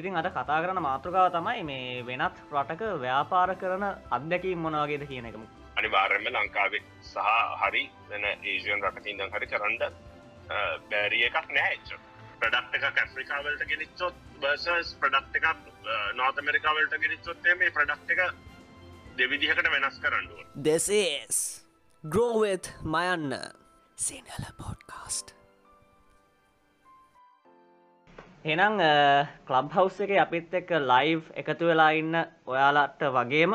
ඉතින් අද කතා කරන මාතෘකාව තමයි මේ වෙනත් රටක ව්‍යාපාර කරන අත්දැකීම් මොනවාගේද කියන එකම. අනිවාර්යම ලංකාවේ සහ හරි වෙන ඒසියන් රටකින් දම් හරි කරන්න බැරිය එකක් නෑච ප්‍රඩක්් එකක් ඇෆ්‍රිකාවලට ගෙනනිච්චොත් බර්සස් ප්‍රඩක්් එකක් නෝත ඇමරිකාවලට ගෙනනිච්චොත්තේ මේ ප්‍රඩක්් එක දෙවිදිහකට වෙනස් කරන්නුව දෙසේස් ග්‍රෝවෙත් මයන්න සිනල පොඩ්කාස්ට් එනම් කලබ් හවස් එක අපිත් එක්ක ලයිව් එකතු වෙලා ඉන්න ඔයාලට වගේම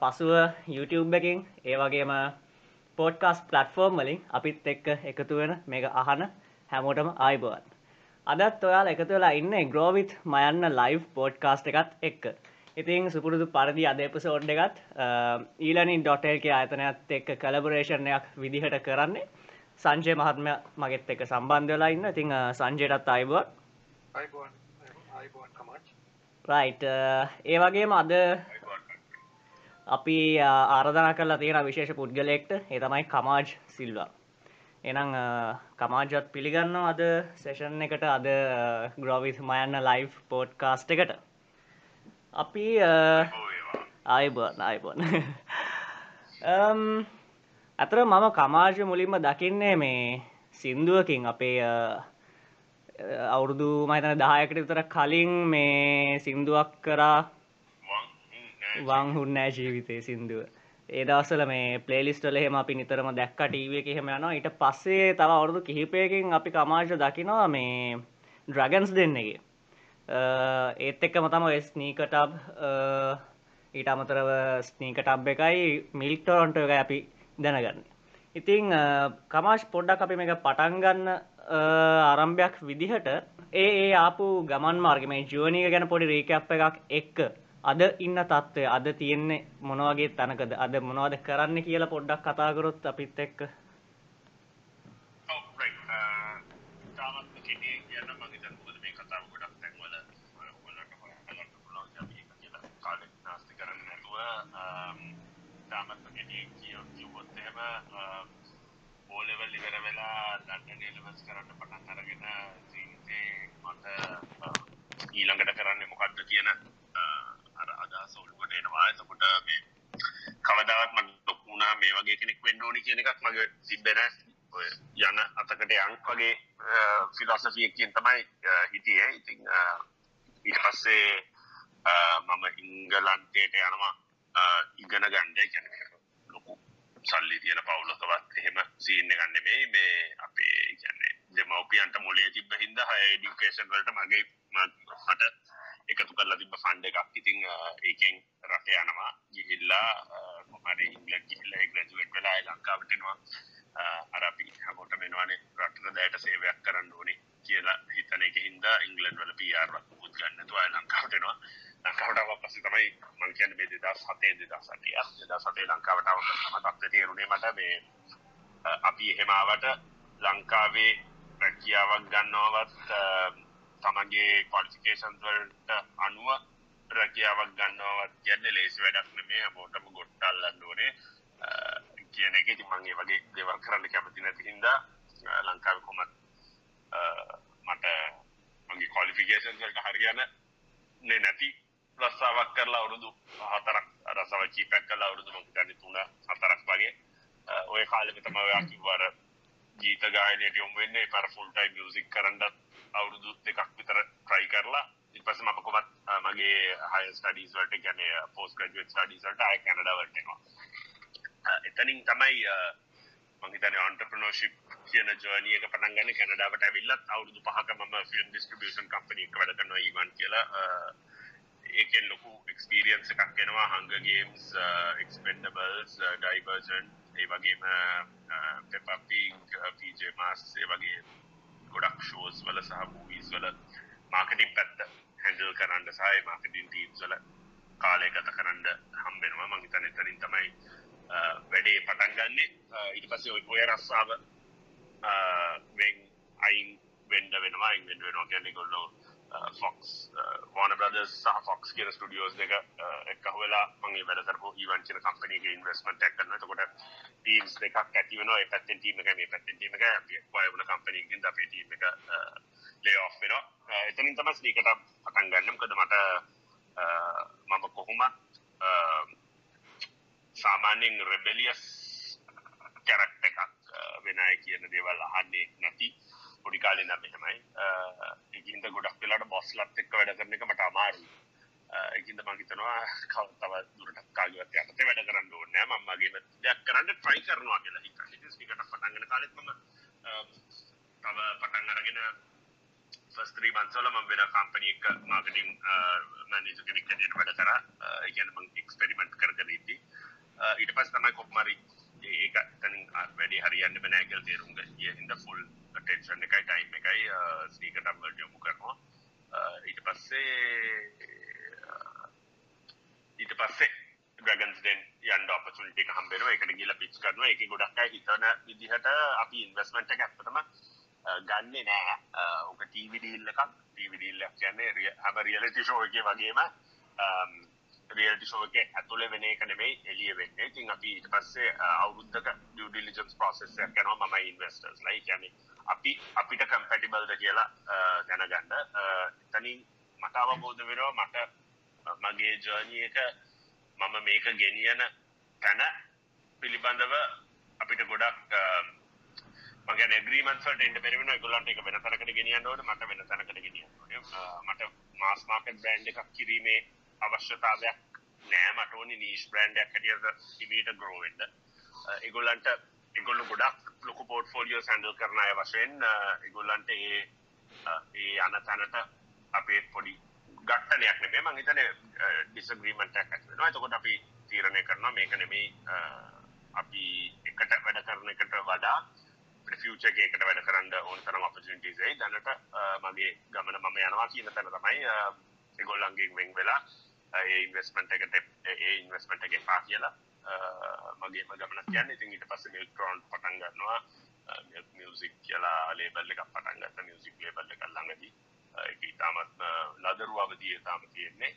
පසුව YouTube එකින් ඒ වගේම පෝඩ්කාස් පලට්ෆෝර්ම් වලින් අපිත් එක්ක එකතු වෙන මේක අහන හැමෝටම ආයිබවන්. අදත් ඔයාල එකතු වෙලා ඉන්න ග්‍රෝවිත් මයන්න ලයිව් පෝඩ්කාස්ට එකත් එක්ක. ඉතින් සුපුරුදු පරදි අද එපසෝඩ් එකත් ඊලනින් ඩොටල්ක අතනයත් එක්ක කලබරේෂණයක් විදිහට කරන්නේ. සංජය මහත්ම මගෙත් එක සම්බන්ධ වෙලා ඉන්න. ඉතිං සංජයටත් අයිබුවන් රයිට් uh, ඒ වගේම අද අපි uh, ආරධන කරලා තියෙන විශේෂ පුද්ගලෙක්ට ඒ තමයි කමාජ් සිල්වා එනම් කමාජත් පිළිගන්න අද සෙෂන් එකට අද ග්‍රෝවිස් මයන්න ලයි් පෝට් කාස්ට එකට. අපි ආයිබන් ආයිබන් ඇතර මම කමාජ මුලින්ම දකින්නේ මේ සින්දුවකින් අපේ uh, අවුරුදු මහිතන දායකට විතර කලින් මේ සින්දුවක් කරා වංහුන් නෑ ජීවිතය සින්දුව. ඒ දවසල මේ පලේලිස්ටල හෙම අපි නිතරම දැක්ක ටීව එක හෙම යනවා. ඊට පස්සේ තව අවුරුදු කිහිපයකින් අපි කමාශ දකිනවා මේ ඩ්‍රගන්ස් දෙන්නගේ. ඒත් එක්කම තම ස්නීකටබ් ඊට අමතරව ස්නීකටබ් එකයි මිල්ටොරොන්ට එක අපි දැනගන්න. ඉතිං කමාශ් පොඩ්ඩක් අපි මේ පටන්ගන්න ආරම්භයක් විදිහට ඒ ඒ ආපු ගමන් මාර්ග මේ ජුවනීක ගැන පොඩි රීකප් එකක් එක්ක. අද ඉන්න තත්ත්වය අද තියෙන්නේ මොනවගේ තනකද? අද මොනවද කරන්න කියලා පොඩ්ඩක් කතාකරොත් අපිත් එක්ක. ඕලෙවල් ඉවර වෙලා ලන්ඩන් එලවස් කරන්න පටන් අරගෙන ජීවිතේ මට ඊළඟට කරන්න මොකක්ද කියන අර අදා සොල්කොට එනවා. එතකොට මේ කවදාවත් මට ලොකුණා මේ වගේ කෙනෙක් වෙන්න ඕනි කියන එකක් මගේ තිබෙන ඔය යන අතකට යන් වගේ ෆිලොසොෆියකින් තමයි හිටියේ. ඉතින් ඊට පස්සේ මම ඉංගලන්තයට යනවා ඉගෙන ගන්න. කියන්නේ ලොකු සල්ලි තියෙන පවුලකවත් එහෙම සීන්න ගන්න මේ මේ අපේ කියන්නේ දෙමවපියන්ට මොලේ තිබ හින්ද හය ඩිකේෂන් වලට මගේ මට එකතු කරලා තිබ ෆන්ඩ එකක්. ඉතිං ඒකෙන් රට යනවා. ගිහිල්ලා මොමට ඉංගලන් ගිහිල්ල ග්‍රජුවට් වෙලා ලංකාවටනවා අරපි හැමෝට මෙනවානේ රටට දැයට සේවයක් කරන්න ඕනේ කියලා හිතන එක හින්දා ඉංගලන්ඩ් වල පියාර් පුත් ගන්නතුවා ලංකාවටනවා ලංකාවට පස්සේ තමයි මං කියන්නේ මේ 2007 2008 2007 ලංකාවට අවම තත්ත්වය තේරුනේ මට මේ අපි එහෙම ආවට ලංකාවේ රැකියාවක් ගන්නවවත් තමන්ගේ ක්වොලිෆිකේෂන්ස් වලට අනුව රැකියාවක් ගන්නවවත් කියන්නේ ලේසි වැඩක් නෙමෙයි හැමෝටම ගොඩ්ටල්ලන්න ඕනේ. කියන එක ඉතින් මම ඒ වගේ දේවල් කරන්න කැමති නැති හින්දා ලංකාවේ කොහොමද මට මගේ ක්වොලිෆිකේෂන්ස් වලට හරියන නේ නැති රස්සාාවක් කරලා අවුරුදු හතරක් රසව චීපැක් කලා අවුරුදු මං තුන හතරක් වගේ. ඔය කාලෙක තම ඔයා කිව්වර ගීත ගායනයට යොමු වෙන්නේ. පර ෆුල්ටයි මියසික් කරන්නත් අවුරුදු දෙකක් විතර ට්‍රයි කරලා. ඉපස මම කොමත් මගේ හය ස්ටඩීස් වලට ගැන පෝස් ග්‍රජුවට් ස්ටඩීස් වලට අය කැනඩා වලටනවා එතනින් තමයි මහිතන ඔන්ටර්පනෝශිප් කියන ජර්නිය එක පටන් ගන්න. කැනඩාවට ඇවිල්ලත් අවුරුදු පහක මම ෆිල්ම් ඩිස්ට්‍රිබියුෂන් කම්පනි එක වැඩ කරනවා e ඊවන් කියලා. ඒකෙන් ලොකු එක්ස්පීරියන්ස් එකක් වෙනවා හංග ගේම්ස් එක්ස්පෙන්ඩබල්ස් ඩයිවර්ජන් ඒ වගේම පෙපපික් පීජ මාස් ඒ වගේ ගොඩක් ෂෝස් වල සහ මූවිස් වල මාර්කටින් පැත්ත හැඩල් කරන්න සහය මාර්කටින් ටීම්ස් වල කාලය ගත කරන්න හම්බෙනවා. මංහිතන එතනින් තමයි uh, වැඩේ පටන් ගන්නේ. Uh, ඊට පස්සේ ඔය ඔය රස්සාාව uh, වෙන් අයින් වෙන්ඩ වෙනවා. ඉන් වෙන්ඩ වෙනවා කියන්නේ ගොල්ලෝ ෆොක්ස් වන බ්‍රදස් සහ ෆොක්ස් කියන ස්ටඩියෝස් දෙක එක් වෙලා මගේ වැඩතරපු ඊවන්චන කම්පනීග ඉන්වස්මට එක්කන්න තකොට ටීම්ස් දෙකක් ඇතිවන පැත්තෙන් ටීම එක මේ පැත්තෙන් ටීම එක වයවන කම්පනීගෙන් අපේ ටීම එක ලේ ඔෆ් වෙනවා. Uh, එතනින් තම ස්නීකට පටන් ගන්නම් කද මට uh, මම කොහොමත් සාමාන්‍යෙන් රෙබෙලියස් කැරක්ට එකක් uh, වෙනයි කියන දේවල් අහන්නේ නැති පොඩි කාලේ නම් එහෙමයි ඒකින්ද ගොඩක් වෙලාට බොස්ලත් එක්ක වැඩ කරන එක මට අමාරුයි. ඒකින්ද මම හිතනවා කව තව දුරට කාගේවත් යටතේ වැඩ කරන්න ඕනේ නෑ. මම මගේම දෙයක් කරන්න try කරනවා කියලා හිතන්නේ ඉතින් ස්නීකට පටන් ගන්න කාලෙත් මම තව පටන් අරගෙන ෆස් ත්‍රී මන්සල ම වෙන කම්පනි එක මාර්කටින් මැනේජර් කෙනෙක් හැටියට වැඩ කරා. ඒ කියන්නේ මම එක්ස්පෙරිමන්ට් කරගෙන ඉද්දි ඊට පස්සේ තමයි කොහොමරි ඒක තනින් වැඩි හරියන්න බෑ නෑ කියලා තේරුම් ගිය හින්දා ෆුල් ටෙන්ෂන් එකයි ටයිම් එකයි ස්නීකට වලට යොමු කරනවා. ඊට පස්සේ ඊට පස්සේ ඩ්‍රගන්ස් දෙන් යන්න ඔපචුනිටි එක හම්බ වෙනවා. ඒකට ගිහලා පිච් කරනවා. ඒකේ ගොඩක් අය හිතන විදිහට අපි ඉන්වෙස්ට්මන්ට් එක ඇත්තටම ගන්නේ නෑ. ඕක ටීවි ඩීල් එකක්. ටීවි ඩීල් එකක් කියන්නේ හැම රියැලිටි ෂෝ එකේ වගේම රියල්ටි ෂෝ එකේ ඇතුලේ වෙන එක නෙමෙයි එළිය වෙන්නේ. ඉතින් අපි ඊට පස්සේ අවුරුද්දක ඩියු ඩිලිජන්ස් process එකක් කරනවා මම ඉන්වෙස්ටර්ස් ලා. ඒ කියන්නේ අපි අපිට කම්පැටිබල්ද කියලා දැනගන්න. එතනින් මට අවබෝධ වෙනවා මට මගේ ජර්නි එක මම මේක ගෙනියන තැන පිළිබඳව අපිට ගොඩක් මගේ ඇග්‍රීමන්ට්ස් වලට එන්න බැරි වෙනවා ඒගොල්ලන්ට ඒක වෙන තැනකට ගෙනියන්න ඕනේ මට වෙන තැනකට ගෙනියන්න ඕනේ මට මාස් මාකට් බ්‍රෑන්ඩ් එකක් කිරීමේ අවශ්‍යතාවයක් නෑ මට ඕනේ නීෂ් බ්‍රෑන්ඩ් එකක් හැටියට ඉමීට ග්‍රෝ වෙන්න. ඒගොල්ලන්ට ඒගොල්ලෝ ගොඩක් ලොකු පෝර්ට්ෆෝලියෝස් හැන්ඩල් කරන අය වශයෙන් ඒගොල්ලන්ට ඒ ඒ යන තැනට අපේ පොඩි ගට්ටනයක් නෙමෙයි. මං හිතන්නේ ඩිස්ඇග්‍රීමන්ට් එකක් ඇති වෙනවා. එතකොට අපි තීරණය කරනවා මේක නෙමෙයි අපි එකට වැඩ කරන එකට වඩා ෆියචර් එකකට වැඩ කරන්න ඕන තරම් ඔපචුනිටිස් එයි. දැනට මගේ ගමන මම යනවා කියන තැන තමයි ඒගොල්ලන්ගෙන් වෙන් වෙලා ඒ ඉන්වෙස්ට්මන්ට් එකට ඒ ඉන්වෙස්ට්මන්ට් එකේ පා කියලා මගේම ගමනක් යන්නේ ඉතින් ඊට පස්සේ මිල්ක්ට්‍රෝන් පටන් ගන්නවා. මිල්ක් මියුසික් කියලා ලේබල් එකක් පටන් ගත්තා මියුසික් ලේබල් එකක් ළඟදී. ඒක ඉතාමත් ලදරු අවධිය තාම තියෙන්නේ.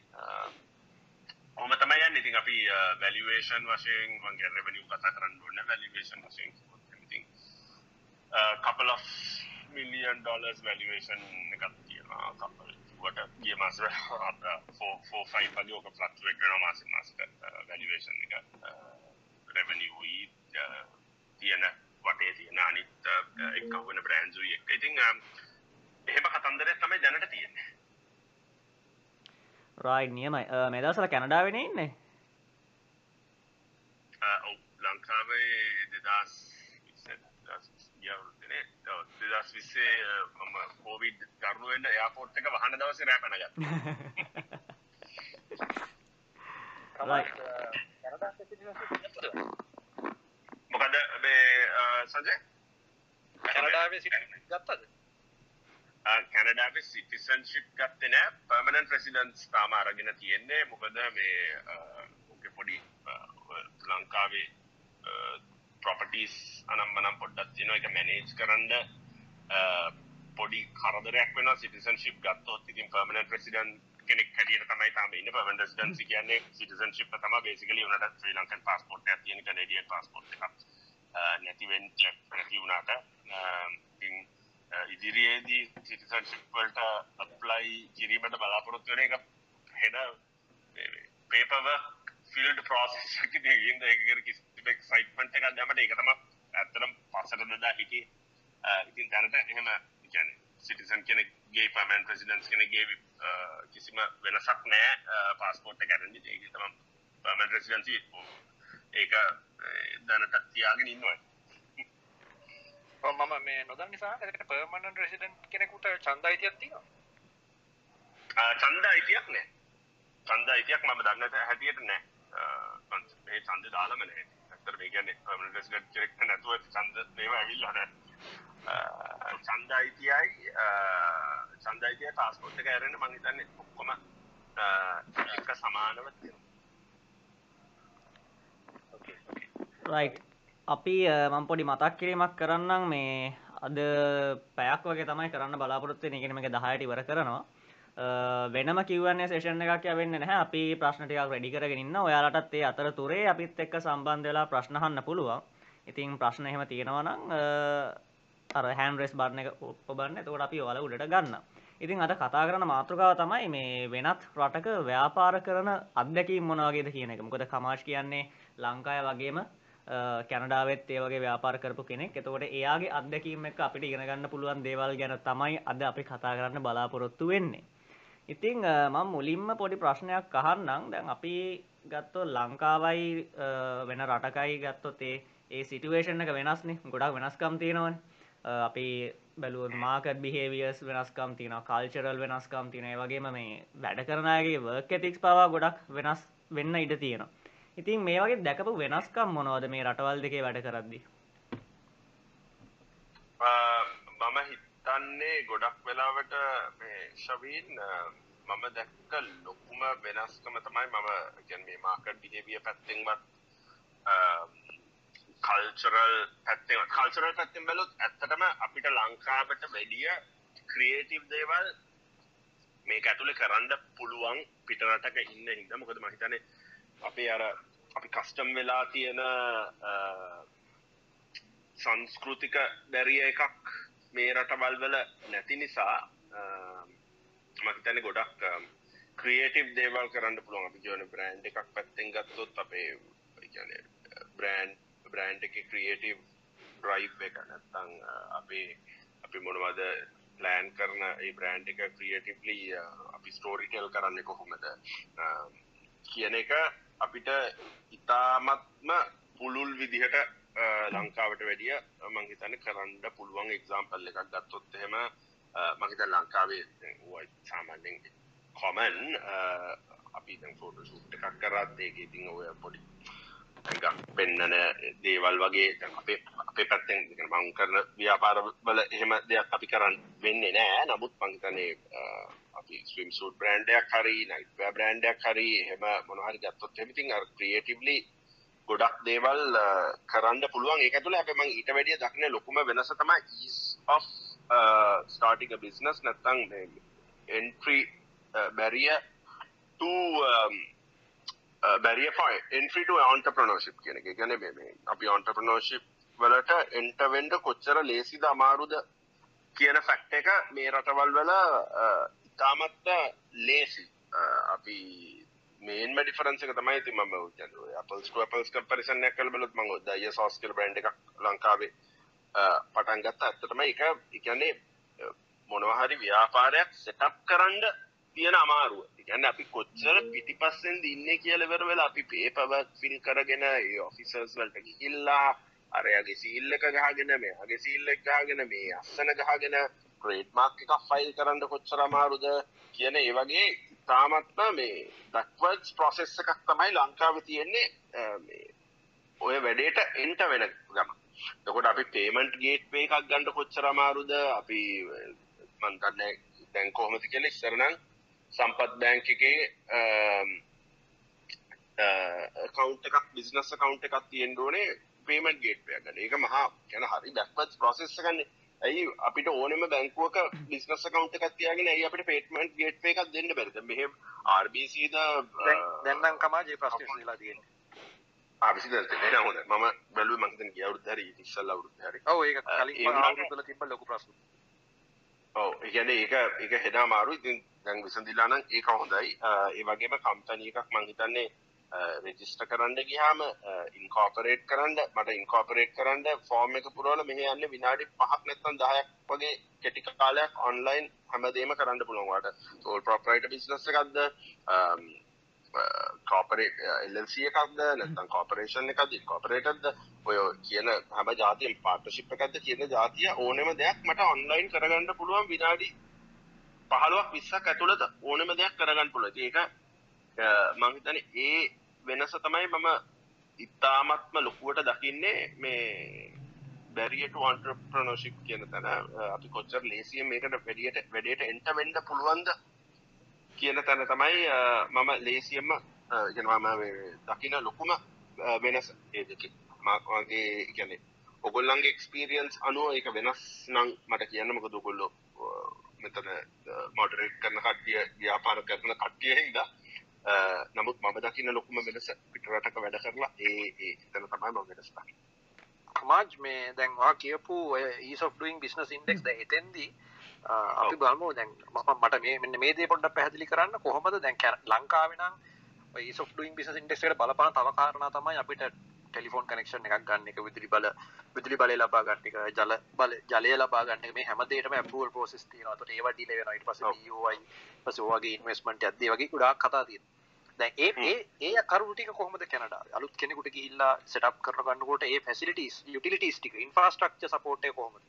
කොහොම තමයි යන්නේ. ඉතින් අපි වැලියුේෂන් වශයෙන් මගේ රෙවෙනියු කතා කරන්න ඕනේ වැලියුේෂන් වශයෙන් ඉතින් couple of million dollars valuation එකක් තියෙනවා. couple වට ගිය මාස 4 4 5 වගේ ඔක ෆ්ලක්චුවේට් වෙනවා මාසෙන් මාසෙට වැලියුේෂන් එක රෙවෙනියු යි තියෙන වටේ තියෙන අනිත් එක්ක වෙන බ්‍රෑන්ඩ්ස් උයි එක ඉතින් එහෙම කතන්දරයක් තමයි දැනට තියෙන්නේ රයි් නියමයි මේ දවසල කැනඩාවෙන ඉන්නේ ඔව් ලංකාවේ දෙදස් ගියවරුද්දනේ දෙදස් විස්සේ මම කෝවිඩ් කරුවෙන්ට යාපෝට් එක වහන දවස රෑ පැනගත් මොකද මේ සජය කැනඩාවේ සිට ගත්තද? කැනඩාව සිටිසන්ශිප් ගත්තේ නෑ. පර්මනන් ප්‍රසිඩන්ස් තාම අරගෙන තියෙන්නේ. මොකද මේ ඕක පොඩි ලංකාවේ ප්‍රොපටස් අනම් මනම් පොඩ්ඩත් තියන එක මැනේජ් කරන්න පොඩි කරදරයක් වෙන සිටිසන්ශිප් ගත්තොත් ඉතින් පර්මනන් ප්‍රසිඩන් කෙනෙක් හැටියට තමයි තාම ඉන්නේ. පර්මනන්ට් රෙසිඩන්සි කියන්නේ සිටිසන්ෂිප් එක තමයි බේසිකලි උනට ශ්‍රී ලංකන් පාස්පෝර්ට් එකක් තියෙන කැනේඩියන් පාස්පෝර්ට් එකක් නැති වෙන්න නැති වුණාට ඉතින් ඉදිරියේදී සිටිසන්ෂිප් වලට අප්ලයි කිරීමට බලාපොරොත්තු වෙන එක හෙන පේපර් වර්ක් ෆිල්ඩ් ප්‍රොසෙස් එකකින් ඉන්න ඒක කිසි එක්සයිට්මන්ට් එකක් දැම්මට ඒක තමයි ඇත්තටම පස්සට දදා හිටියේ. ඉතින් දැනට එහෙම කියන්නේ සිටිසන් කෙනෙක්ගේ පමන් ප්‍රසිඩන්ස් කෙනෙක්ගේ කිසිම වෙනසක් නෑ පාස්පෝර්ට් එක අරන් ඉතින් ඒක තමයි පර්මනන්ට් රෙසිඩන්සි ඒක දැනට තියාගෙන ඉන්නවා. මම මේ නොදන්න නිසා ඒකට පර්මනන්ට් රෙසිඩන්ට් කෙනෙකුට ඡන්ද අයිතියක් තියෙනවා ඡන්ද අයිතියක් නෑ. ඡන්ද අයිතියක් මම දන්න හැටියට නෑ. මේ ඡන්ද දාලම නෑ. ඇත්තට මේ කියන්නේ පර්මනන්ට් රෙසිඩන්ට් කෙනෙක් නැතුව ඡන්ද මේවා ඇවිල්ලා නෑ ඡන්ද අයිතියයි ඡන්ද අයිතිය පාස්පෝර්ට් එක ඇරෙන්න මම හිතන්නේ ඔක්කොම එක සමානව තියෙනවා. ඕකේ ඕකේ රයිට් අපි මං පොඩි මතක් කිරීමක් කරන්නම්. මේ අද පැයක් වගේ තමයි කරන්න බලාපොරොත්තු වෙන එකනේ මේක 10ට ඉවර කරනවා. වෙනම කිව්වන්නේ සෙෂන් එකක් යවෙන්නේ නැහැ. අපි ප්‍රශ්න ටිකක් රෙඩි කරගෙන ඉන්න ඔයාලටත් ඒ අතරතුරේ අපිත් එක්ක සම්බන්ධ වෙලා ප්‍රශ්න අහන්න පුළුවන්. ඉතින් ප්‍රශ්න එහෙම තියෙනවා නම් අර හැන් රෙස් බරණ එක ඔබන්න තකොට අපි ඔල උඩට ගන්න ඉතින් අද කතා කරන මාතෘකාව තමයි මේ වෙනත් රටක ව්‍යාපාර කරන අත්දැකීම් මොනවගේද කියන එක. මොකද කමාශ් කියන්නේ ලංකාය වගේම කැනඩාවත් ඒවගේ ව්‍යාපාර කරපු කෙනෙක්. එතකොට එයාගේ අත්දැකීම එක අපිට ඉගෙනගන්න පුළුවන් දේවල් ගැන තමයි අද අපි කතා කරන්න බලාපොරොත්තු වෙන්නේ. ඉතිං මම මුලින්ම පොඩි ප්‍රශ්නයක් අහන්නම්. දැන් අපි ගත්තෝ ලංකාවයි වෙන රටකයි ගත්තොත් ඒ ඒ සිටුවේෂන් එක වෙනස්නේ. ගොඩක් වෙනස්කම් තියෙනවන. අපි බැලුවන් මාකත් බිහේවියස් වෙනස්කම් තින කල්චරල් වෙනස්කම් තින වගේම මේ වැඩ කරනගේ වර්ක ඇතික්ස් පවා ගොඩක් වෙනස් වෙන්න ඉඩ තියෙනවා. ඉතින් මේ වගේ දැකපු වෙනස්කම් මොනවද මේ රටවල් දෙකේ වැඩ කරද්දි? මම හිතන්නේ ගොඩක් වෙලාවට මේ ශවීන් මම දැක්ක ලොකුම වෙනස්කම තමයි මම ගැන මේ මාකට් බිහේවිය පැත්තෙන්වත් කල්චරල් පැත්තෙන් කල්චරල් පැත්තෙන් බැලුත් ඇත්තටම අපිට ලංකාවට වැඩිය ක්‍රියේටිව් දේවල් මේක ඇතුළේ කරන්න පුළුවන් පිටරටක ඉන්න හින්දා. මොකද මම හිතන්නේ අපේ අර අපි කස්ටම් වෙලා තියෙන සංස්කෘතික බැරිය එකක් මේ රටවල් වල නැති නිසා මහිතන ගොඩක් ක්‍රියේටිව් දේවල් කරන්න පුළුවන්. අපි කියන බ්‍රෑන්් එකක් පැත්තෙන් ගත්තොත් අපේ බ්‍රෑන්් බ්‍රෑන්් එක ක්‍රියේටව් ඩ්‍රයි් එක. නැත්තං අපේ අපි මොනවද ප්ලෑන් කරන ඒ බ්‍රෑන්් එක ක්‍රියටවලි අපි ස්ටෝරිටෙල් කරන්න කොහොමද? කියන එක අපිට ඉතාමත්ම පුළුල් විදිහට ලංකාවට වැඩිය මංහිතන කරන්න පුළුවන් එක්සාම්පල් එකක් ගත්තොත් එහෙම මහිත ලංකාවේ සාමාන්‍යෙන් කොමන් අපි ෆෝට සුට් එකක් කරත් ඒක ඉතින් ඔය පොඩි පෙන්නන දේවල් වගේ. අපේ අපේ පැත්තෙන් මං කරන ව්‍යාපාර වල එහෙම දෙයක් අපි කරන්න වෙන්නේ නෑ. නමුත් පංතනේ අපි ස්විම් සූට් බ්‍රන්ඩයක් හරි නයිට බ්‍රන්ඩයක් හරි එහෙම මොනහරි ගත්තොත් එමිතින් අර ක්‍රියටවලි ගොඩක් දේවල් කරන්න පුළුවන්. ඒක තුළ අප මං ඊට වැඩිය දක්න ලොකුම වෙනස තමයි ඊස් of ස්ටාටික බිස්නස් නැත්තං එන්ට්‍රී බැරිය බැරිය ෆයි එන්ට්‍රීට ඔන්ටප්‍රනෝශිප් කියන එක. ගැන මේ අපි ඔන්ටප්‍රනෝශිප් වලට එන්ටවෙන්ඩ කොච්චර ලේසිද අමාරුද කියන ෆැක්ට එක මේ රටවල් වල ඉතාමත්ත ලේසි. අපි මේන් ඩිෆරන්ස එක තමයි ති ම අපල්ස්ක පල්ස් පරිසන කල් බලත් මංග දය සෝස්කල් බ්‍රන්් එක ලංකාවේ පටන් ගත්ත. ඇත්තටම එක එකන්නේ මොනවහරි ව්‍යාපාරයක් සෙටප් කරන්න තියෙන අමාරුව. ගැන්න. අපි කොච්චර පිටිපස්සෙන් දින්න කියලවර වෙලා අපි පේපවක් ෆිල් කරගෙන ඒ ඔෆිසර්ස් වලට ගිහිල්ලා අරයාගේ සීල්ල එක ගහගෙන මේ අගේ සීල්ල එක ගහගෙන මේ අස්සන ගහගෙන ක්‍රේට් මාක් එකක් ෆයිල් කරන්න කොච්චර අමාරුද කියන ඒ වගේ තාමත්ම මේ බැක්වර්ඩ්ස් ප්‍රොසෙස් එකක් තමයි ලංකාව තියෙන්නේ ඔය වැඩේට එන්ට වෙන ගම තකොට අපි පේමන්ට් ගේට් වේ එකක් ගන්න කොච්චර අමාරුද? අපි මන් දන්නේ දැන් කොහොමද කියලා ඉස්සරනම් සම්පත් බෑංක එකේ කවුන්ට එකක් බිස්නස් කවුන්ට එකක් තියෙන්ඩෝනේ පේමට ගේට්ය ගන්න ඒක මහා ගැන හරි දැක්වත් ප්‍රසෙස්ස ගන්න ඇයි අපිට ඕනෙම බැංකුවක බිස්නස් කවුන්ට එකක් තියාගෙන ඇයි අපිට පේටමන්ට් ගේට් එකක් දෙන්න බැරිද? මෙහෙම RBCද දැන්නම් කමාජේ ප්‍රශ්න ලා තියෙන්නේ. ආවිසි දැන් හොඳ මම බැලුවේ මං හිතන්නේ ගිය අවුරුද්ද හරි ඉස්සල්ලා අවුරුද්ද හරි. ඔව් ඒක කලින් අවුරුද්දවල තිබ්බ ලොකු ප්‍රශ්න ඔව්. ඒ කියන්නේ ඒක ඒක හෙට අමාරුයි ඉතින් දැන් විසඳිලා නම් ඒක හොඳයි. ඒ වගේම කම්පැනි එකක් මං හිතන්නේ රෙජිස්ටර් කරන්න ගියාම ඉන්කෝපරේට් කරන්න මට ඉන්කෝපරේට් කරන්න ෆෝම් එක පුරවලා මෙහෙ යන්නේ විනාඩි 5ක් නැත්නම් 10ක් වගේ කෙටි කාලයක් ඔන්ලයින් හැමදේම කරන්න පුළුවන් වාට. සෝල් ප්‍රොප්‍රයිටර් බිස්නස් එකක්ද? කෝපරේට් එල්එල්සි uh, එකක්ද නැත්නම් කෝපරේෂන් එකක්ද ඉන්කෝපරේටර්ද ඔය කියන හැම ජාතියෙන් පාර්ට්නර්ෂිප් එකක්ද කියන ජාතිය ඕනෙම දෙයක් මට ඔන්ලයින් කරගන්න පුළුවන් විනාඩි 15ක් 20ක් ඇතුළත ඕනෙම දෙයක් කරගන්න පුළුවන්. ඒක uh, මම හිතන්නේ ඒ වෙනස තමයි මම ඉතාමත්ම ලොකුවට දකින්නේ මේ බැරිය ටු entrepreneurship කියන තැන. Uh, අපි කොච්චර ලේසියෙන් මේකට වැඩියට වැඩේට එන්ට වෙන්න පුළුවන්ද? කියන තැන තමයි මම ලේසියෙන්ම කියනවා මම දකින ලොකුම වෙනස ඒ දෙකේ. මගේ කියන්නේ ඔගොල්ලන්ගේ එක්ස්පීරියන්ස් අනුව ඒක වෙනස් නම් මට කියන්න මොකද ඔගොල්ලෝ මෙතන මොඩරේට් කරන කට්ටිය ව්‍යාපාර කරන කට්ටිය හින්දා නමුත් මම දකින්න ලොකුම වෙනස පිටරටක වැඩ කරලා ඒ ඒ එතන තමයි මම වෙනස් දකින්නේ කමාජ් මේ දැන්වා කියපු ease of doing business index ද එතෙන්දී අපි බලමු දැන් මම මට මේ මෙන්න මේ දේ පොඩ්ඩක් පැහැදිලි කරන්න කොහොමද දැන් ලංකාවේ නම් ඊස් of doing business index එකට බලපාන තව කාරණා තමයි අපිට ටෙලිෆෝන් කනෙක්ෂන් එකක් ගන්න එක විදුලි බල විදුලි බලය ලබා ගන්න එක ජල බල ජලය ලබා ගන්න එක මේ හැමදේටම approval process තියෙනවා. ඒකට ඒවා ඩිලේ වෙනවා. ඊට පස්සේ DOI ඊපස්සේ ඔයගේ investment යද්දී වගේ ගොඩාක් කතා තියෙනවා. දැන් ඒ ඒ ඒ කරුණු ටික කොහොමද කැනඩාවේ? අලුත් කෙනෙකුට ගිහිල්ලා set up කරන ගන්නකොට ඒ facilities utilities ටික infrastructure support එක කොහොමද?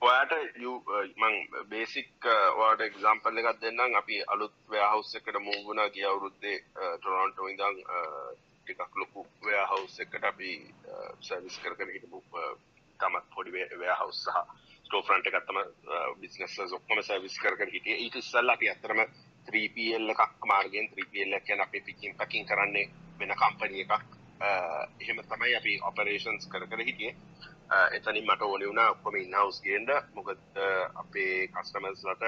ඔයාට uh, මං බේසික් වාට එක්සම්පල් එකක් දෙන්නම්. අපි අලුත් ව්‍යහවස් එකට මූගුණ ගිය අවුරුද්දේ uh, ටොරොන්ටෝ ඉඳන් uh, ටිකක් ලොකු ව්‍යහවස් එකට අපි සර්විස් කරකර හිටපු තමත් පොඩි ව්‍යහවස් සහ ස්ටෝෆ්‍රන්ට් එකත්තම බිස්නස් ඔක්කොම සර්විස් කරකර හිටිය. ඊට ඉස්සල්ලා අපි අත්තරම 3PL එකක් මාර්ගෙන් 3PL එක කියන අපි පිකින් පැකින් කරන්නේ වෙන කම්පනි එකක්. එහෙම තමයි අපි ඔපරේෂන්ස් කර කර හිටියේ. එතනින් මට ඕනි වුණා ඔක්කොම ඉන්හවුස් ගේන්න. මොකද අපේ කස්ටමර්ස්ලට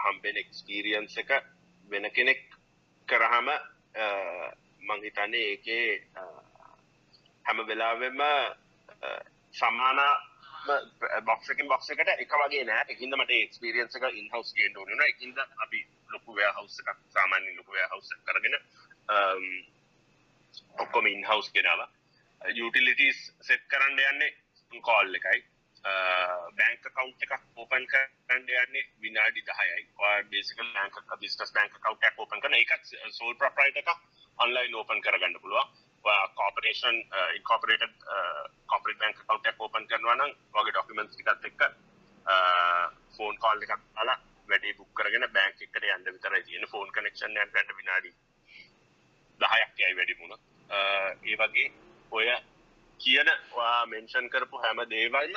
හම්බෙන එක්ස්පීරියන්ස් එක වෙන කෙනෙක් කරහම මං හිතන්නේ ඒකේ හැම වෙලාවෙම සමාන බොක්සකින් බොක්ස එකට එක වගේ නෑ. එකින්ද මට එක්ස්පීරියන්ස් එක ඉන්හවස් ගේන්න ඕන වුණා. එකින්ද අපි ලොකු ව්‍යාහවුස් එකක් සාමාන්‍යයෙන් ලොකු ව්‍යාහවුස් එකක් කරගෙන ඔක්කොම ඉන්හවස් ගෙනාව. යුටිලිටස් සෙට් කරන්න යන්නේ කෝල් එකයි. බෑංක කව් එක ඕපන් කරන්න යන්නේ විනාඩි දහයයි. බේසික බෑංක බිස්නස් බෑංක කව් ඕපන් කරන එකත් සෝල් ප්‍රප්‍රයිට එක ඔන්ලයින් ඕපන් කරගන්න පුළුවන්. කෝපරේෂන් ඉන්කෝපරේට කොපරට බෑංක කව් ඕපන් කරනවා නම් වගේ ඩොක්කමෙන්ට් එකත් එක්ක ෆෝන් කාල් එකක් අලා වැඩේ බුක් කරගෙන බෑංක එකට යන්න විතරයි තියෙන ෆෝන් කනෙක්ෂන් යන්න විනාඩි දහයක් යයි වැඩි මුණ ඒ වගේ ඔය කියන මෙන්ෂන් කරපු හැම දේවල්ම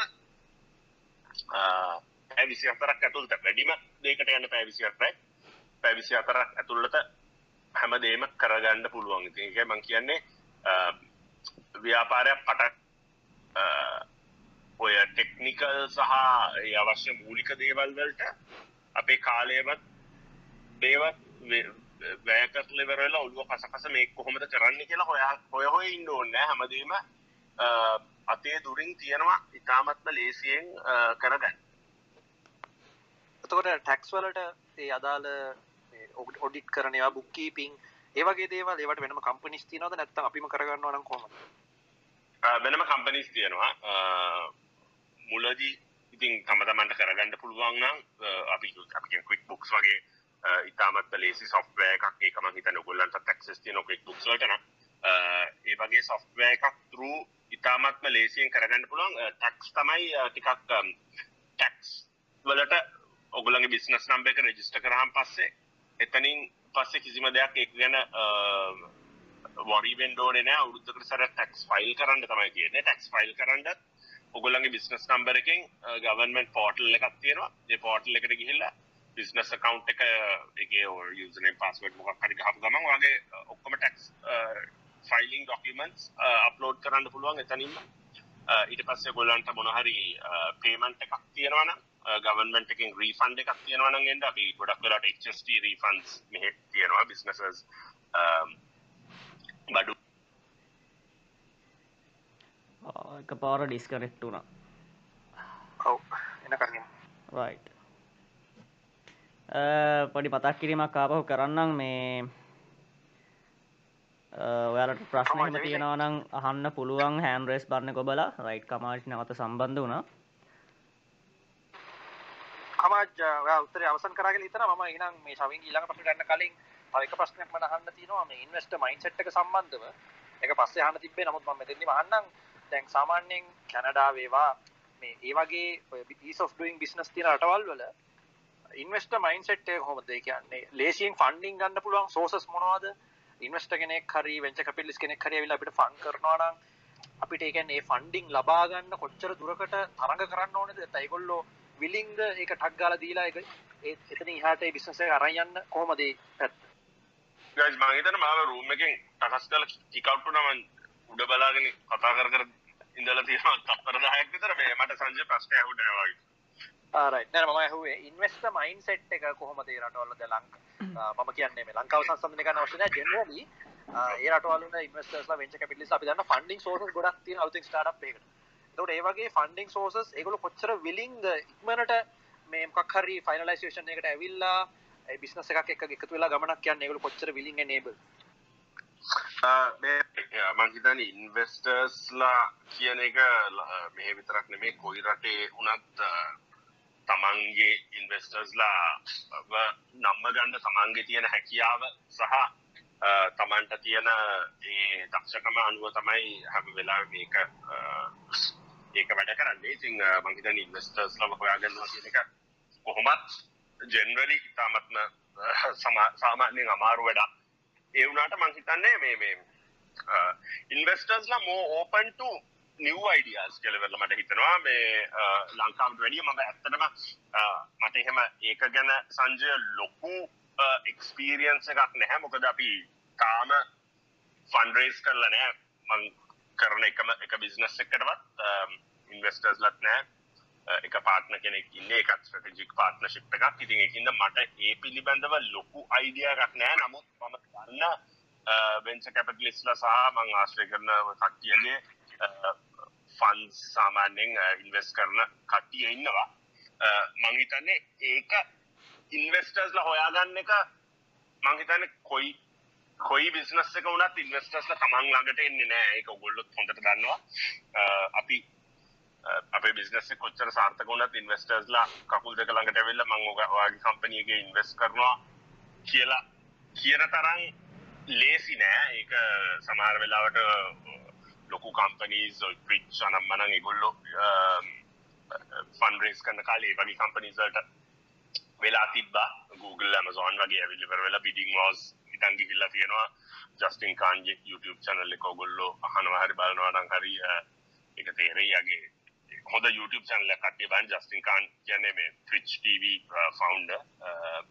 පැවිසි අතරක් ඇතුළට වැඩිම දේකට යන්න පැවිසි අතරයි පැවිසි අතරක් ඇතුළට හැම දේම කරගන්න පුළුවන්. එක මං කියන්නේ ව්‍යාපාරයක් පටක් ඔය ටෙක්නිකල් සහ අවශ්‍ය මූලික දේවල් වලට අපේ කාලයවත් දේවත් වැෑකත්ලෙවරලා ඔළුව කසකස මේ කොහොමද කරන්න කියලා හොයා හොය හොය ඉන්න ඕන්න හැමදීම අතේ දුරින් තියෙනවා ඉතාමත්ම ලේසියෙන් කරගන්න. එතකොට ටැක්ස් වලට ඒ අදාළ ඔඩිට් කරනවා බුක්කීපිං ඒවගේ දේවල් ඒවට වෙනම කම්පනිස් තියනවද? නැත්තම් අපිම කරගන්නවා නම් කොහොමද? වෙනම කම්පනිස් තියෙනවා. මුලදී ඉතින් තම තමන්ට කරගන්න පුළුවන් නම් අපි අපි ක්වික් බුක්ස් වගේ ඉතාමත් ලේසි සොෆ්වෑ එකක්. ඒකම හිතන ගොල්ලන්ට ටක්ස් තියන ක්වික් බුක්ස් වලට නම්. Eh, ඒ වගේ සොෆ්වෑ එකක් තරු ඉතාමත්ම ලේසියෙන් කරගන්න පුළුවන්. Eh, ටක්ස් තමයි eh, ටිකක් um, ටැක්ස් වලට ඔගුලගේ බිස්නස් නම්බ එක රෙජිස්ට කරහම් පස්සේ එතනින් පස්සේ කිසිම දෙයක් එක් ගැන වරිබෙන්ඩෝන අවුදුකට සර ටක්ස් ෆයිල් කරන්න තමයි තියෙන ටක්ස් ෆයිල් කරන්නත් ඔගොල්ලගේ බිස්නස් නම්බර එකින් ගවන්මෙන්ಟ್ පෝටල් එකක් තියෙනවා. ඒ පෝටල් එකට ගිහිල්ලා බිස්නස් කවන්් එක එක යුසන පස්වඩ් මොක් හරි හපු ගමන් වගේ ඔක්කොම ටක්ස් ෆයිලිං ඩොක්කමන්ස් අප්ලෝඩ් කරන්න පුළුවන් එතනින්ම. ඊට පස්සේ ගොල්ලන්ට මොනහරි පේමන්ට එකක් තියෙනවන ගවන්මට එකින් රීෆන්ඩ එකක් තියෙනවන ගෙන්ද අපි ගොඩක් වෙලාට එක්ස්ට රීෆන්ස් මෙහෙ තියෙනවා බිස්නසස් බඩු. එක පාර ඩිස්කනෙක්ට වුණා. ඔව් එනකන් රයිට් පොඩි පතක් කිරීමක් ආපහු කරන්නම් මේ ඔයාලට ප්‍රශ්නම තියෙනවනම් අහන්න පුළුවන් හැම්රේස් බරණ කොබලා රයිට් කමාශ් නවත සම්බන්ධ වුණා. කමාජ් උත්තර අවසන් කරගෙන ඉතන ම ඉනම් මේ සවින් ඊළඟ පස ගන්න කලින් තවක ප්‍රශ්නයක් මට අහන්න තියෙනවා. මේ ඉන්වෙස්ට මයින්සෙට් එක සම්බන්ධව. එක පස්සේ අහන්න තිබ්බේ. නමුත් මම මෙතෙන්දි අහන්නම්. දැන් සාමාන්‍යයෙන් කැනඩා වේවා. මේ ඒ වගේ ඊස් ඔෆ් ඩුයින් බිස්නස් තියෙන රටවල් වල ඉන්වෙස්ට මයින්සෙට් එක කොහොමද? ඒ කියන්නේ ලේසියෙන් ෆන්ඩින් ගන්න පුළුවන් සෝසස් මොනවද? ඉන්වෙස්ට කෙනෙක් හරි වෙන්චර් කැපිටලිස්ට් කෙනෙක් හරි ඇවිල්ලා අපිට ෆන්ඩ් කරනවා නම් අපිට ඒ කියන්නේ ඒ ෆන්ඩින් ලබා ගන්න කොච්චර දුරකට තරඟ කරන්න ඕනේද? නැත්නම් ඒගොල්ලෝ විලින්ද ඒක ටක් ගාලා දීලා ඒක එතන ඉහාට ඒ බිස්නස් එක අරන් යන්න කොහොමද ඒ පැත්ත? ගයිස් මම හිතන්නේ මාව රූම් එකෙන් ටකස් කරලා කික් අවුට් වුණා මම උඩ බලාගෙන කතා කර කර ඉඳලා තියෙනවා. තත්පර 10ක් විතර මේ මට සංජය ප්‍රශ්න ඇහුණා වගේ. ආරයිට් නෑ මම ඇහුවේ ඉන්වෙස්ටර් මයින්ඩ්සෙට් එක කොහොමද ඒ රටවල ද ලංකාව මම කියන්නේ මේ ලංකාව සංසන්දනය කරන්න අවශ්‍ය නැහැ ජෙනරලි ඒ රටවල ඉන්වස්ටර්ස්ලා වෙන්චර් කැපිටලිස්ට්ලා අපි දන්න ෆන්ඩින් සෝර්සස් ගොඩක් තියෙන අලුතින් ස්ටාර්ට්අප් එකකට. ඒකට ඒ වගේ ෆන්ඩින් සෝර්සස් ඒගොල්ලෝ කොච්චර විලින්ග්ද ඉක්මනට මේ මොකක් හරි ෆයිනලයිසේෂන් එකකට ඇවිල්ලා ඒ බිස්නස් එකක් එක්ක එකතු වෙලා ගමනක් යන්න ඒගොල්ලෝ කොච්චර විලින්ග් එනේබල්. මංහිතන ඉන්වස්ටර්ස්ලා කියන එක මෙහ විතරක් නෙමේ කොයි රටේ උනත් තමන්ගේ ඉන්වස්ටර්ස්ලා නම්ම ගණ්ඩ තමන්ගේ තියෙන හැකියාව සහ තමන්ට තියෙන ඒ දක්ෂකම අනුව තමයි හැම වෙලා මේක ඒක වැඩ කරන්නේ. ඉතිං මංහිතන ඉන්වස්ටර්ස් ලම හොයාගන්නවා කියන එක කොහොමත් ජෙනරලි ඉතාමත්ම සාමාන්‍යයෙන් අමාරු වැඩා ඒ වුණාට මං හිතන්නේ මේ මේ ඉන්වස්ටර්ස්ලා more open to new ideas කෙලවෙල මට හිතනවා. මේ ලංකාවට වැඩිය මම ඇත්තටම මට එහෙම ඒක ගැන සංජය ලොකු එක්ස්පීරියන්ස එකක් නැහැ. මොකද අපි තාම ෆන්රේස් කරලා නෑ මං කරන එකම එක බිස්නස් එකටවත් ඉන්වස්ටර්ස් ලත් නෑ එක පාට්න කෙනෙක් ඉන්න එකත් ස්ට්‍රටජික් පාර්ට්නශිප් එකක්. ඉතින් එකින්ද මට ඒ පිළිබඳව ලොකු අයිඩිය එකක් නෑ නමුත් මම ගන්න වෙන්ච කැපටලිස්ල සහ මං ආශ්‍රය කරන කට්ටියගේ ෆන් සාමාන්‍යෙන් ඉන්වස් uh, කරන කට්ටිය ඉන්නවා. Uh, මංහිතන්නේ ඒක ඉන්වස්ටර්ස්ල හොයාගන්න එක මංහිතන කොයි කොයි බිස්නස් එක වනත් ඉන්වස්ටර්ස්ල තමන් ළඟට එන්නේ නෑ. එක ගොල්ලොත් හොඳට දන්නවා. Uh, අපි අපේ බිස්නස් කොච්චර සාර්ථක වුණත් ඉන්වස්ටර්ස්ලා කකුල් දෙක ළඟට වෙල්ල මං ඔයාගේ කම්පනියගේ ඉන්වස් කරනවා කියලා කියන තරම් ලේසි නෑ. ඒක සමාර වෙලාවට ලොකු කම්පනීස් පිච් අනම් මනං ඉගොල්ලො ෆන්රේස් um, කන්න කාලේ වගේ කම්පනීසට වෙලා තිබා Google Amazon වගේ ඇවිල්ලිවර වෙලා බිඩිං මෝස් ඉටන්ගි කිල්ලා තියෙනවා. ජස්ටින් කාන්ජෙක් YouTube චනල්ල එක ඔගොල්ලෝ අහනවා හරි බලනවානම් හරි uh, එක තේරේ යගේ. හොද YouTube චනල කටේ බන් ජස්ටින් කාන් කියන්නේ මේ Twitch TV uh, founder uh,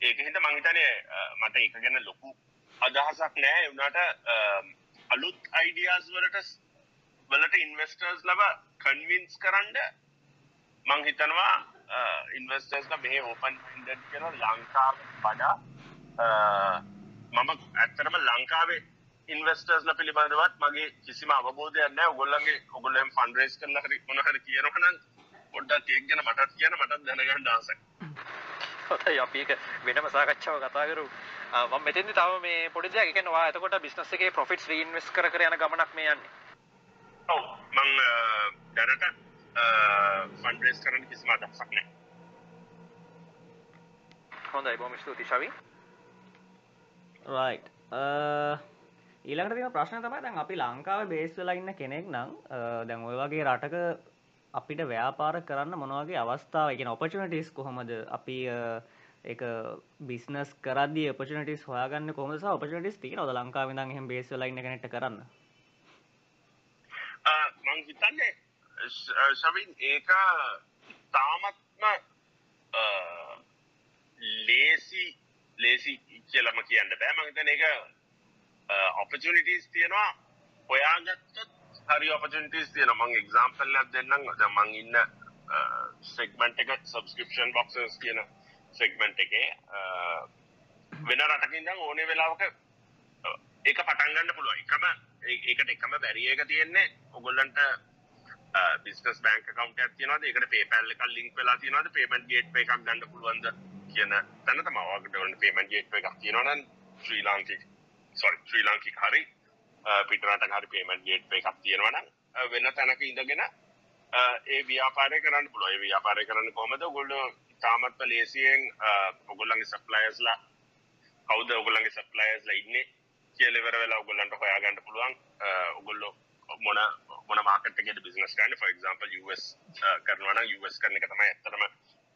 ඒක හිට මංහිතනේ මට එක ගැන ලොකු අදහසක් නෑ වුණට um, අලුත් අයිඩියස් වලට වලට ඉන්වස්ටර්ස් ලබ කන්වින්ස් කරන්න මං හිතනවා ඉන්වස්ටර්ස්ල මෙහ ඕපන් ඉන්ඩ කියන ලංකාව වඩා මම ඇත්තරම ලංකාවේ ඉන්වස්ටර්ස්ල පිළිබඳවත් මගේ කිසිම අවබෝධයන්න ඔගොල්ලගේ ඔගොල්ලම් ෆන්ඩරේස් කරන්න හරි මොනහර කියනවන පොඩ්ඩක් ඒක ගැන මටත් කියන මටත් දැනගන්න දාසක් හොඳයි අපි ඒක වෙනම සාකච්ඡාව කතා කරමු. මම මෙතෙන්දි තව මේ පොඩි දෙයක් කියන්නේ ඔයා එතකොට බිස්නස් එකේ ප්‍රොෆිට්ස් රීඉන්වෙස්ට් කර කර යන ගමනක් මේ යන්නේ. ඔව් මම දැනට ෆන්ඩ් රේස් කරන්න කිසිම අදහසක් නැහැ. හොඳයි බොහොම ස්තුතියි ශවි. right ඊළඟට තියෙන ප්‍රශ්න තමයි දැන් අපි ලංකාවේ බේස් වෙලා ඉන්න කෙනෙක් නම් දැන් ওই වගේ රටක අපිට ව්‍යාපාර කරන්න මොනවගේ අවස්ථාව කියන ඔපචනටිස් කොහොමද? අපි එක බිස්නස් කරදදි ඔපචනටිස් හොයාගන්න කොමස ඔපචනටිස් තින ොද ලංකාවිදන් හෙම බේස් ලයින්න කනට කරන්න? මං හිතන්නේ ශවින් ඒක තාමත්ම ලේසි ලේසි කියලම කියන්න බෑ. මහිතන එක ඔපචනිටස් තියෙනවා. හොයාගත්තත් හරි ඔපචනිටස් තියෙන මං එක්සාම්පල්ලක් දෙන්නම් ද මං ඉන්න සෙක්මන්ට් එක සබස්ක්‍රපෂන් බොක්සස් කියන සෙක්මන්ට් එකේ වෙන රටකින්ද ඕනේ වෙලාවක ඒක පටන්ගන්න පුළුව එකම ඒකට එකම බැරිය එක තියෙන්නේ ඔගොල්ලන්ට බිස්නස් බෑන්ක කවන්ට තියනද එකට පේපැල්ල කල් ලින්ක් වෙලා තියනද පේමට ගේට් එකක් ගන්න පුළුවන්ද කියන තැන තමවාකට පේමට ගේට් එකක් තියෙනවන ශ්‍රී ලාංකික සොරි ශ්‍රී ලාංකික හරි පිටරට හරි පේමට ගේට් එකක් තියෙනවන වෙන තැනක ඉඳගෙන ඒ ව්‍යාපාරය කරන්න පුළොය ව්‍යාපාරය කරන්න කොමද ගොල්ඩ තාමත්ව ලේසියෙන් ඔගොල්ලන්ගේ සප්ලයස්ලා කවද ඔගොල්ලන්ගේ සප්ලයස්ලා ඉන්නේ කියලෙවර වෙලා ඔගොල්ලන්ට හොයාගන්න පුළුවන්. ඔගොල්ලො මොන මොන මාකට බිනස් ගන්න ෆ එක්ම්පල් ස් කරනවන ස් කරන එක තමයි ඇත්තරම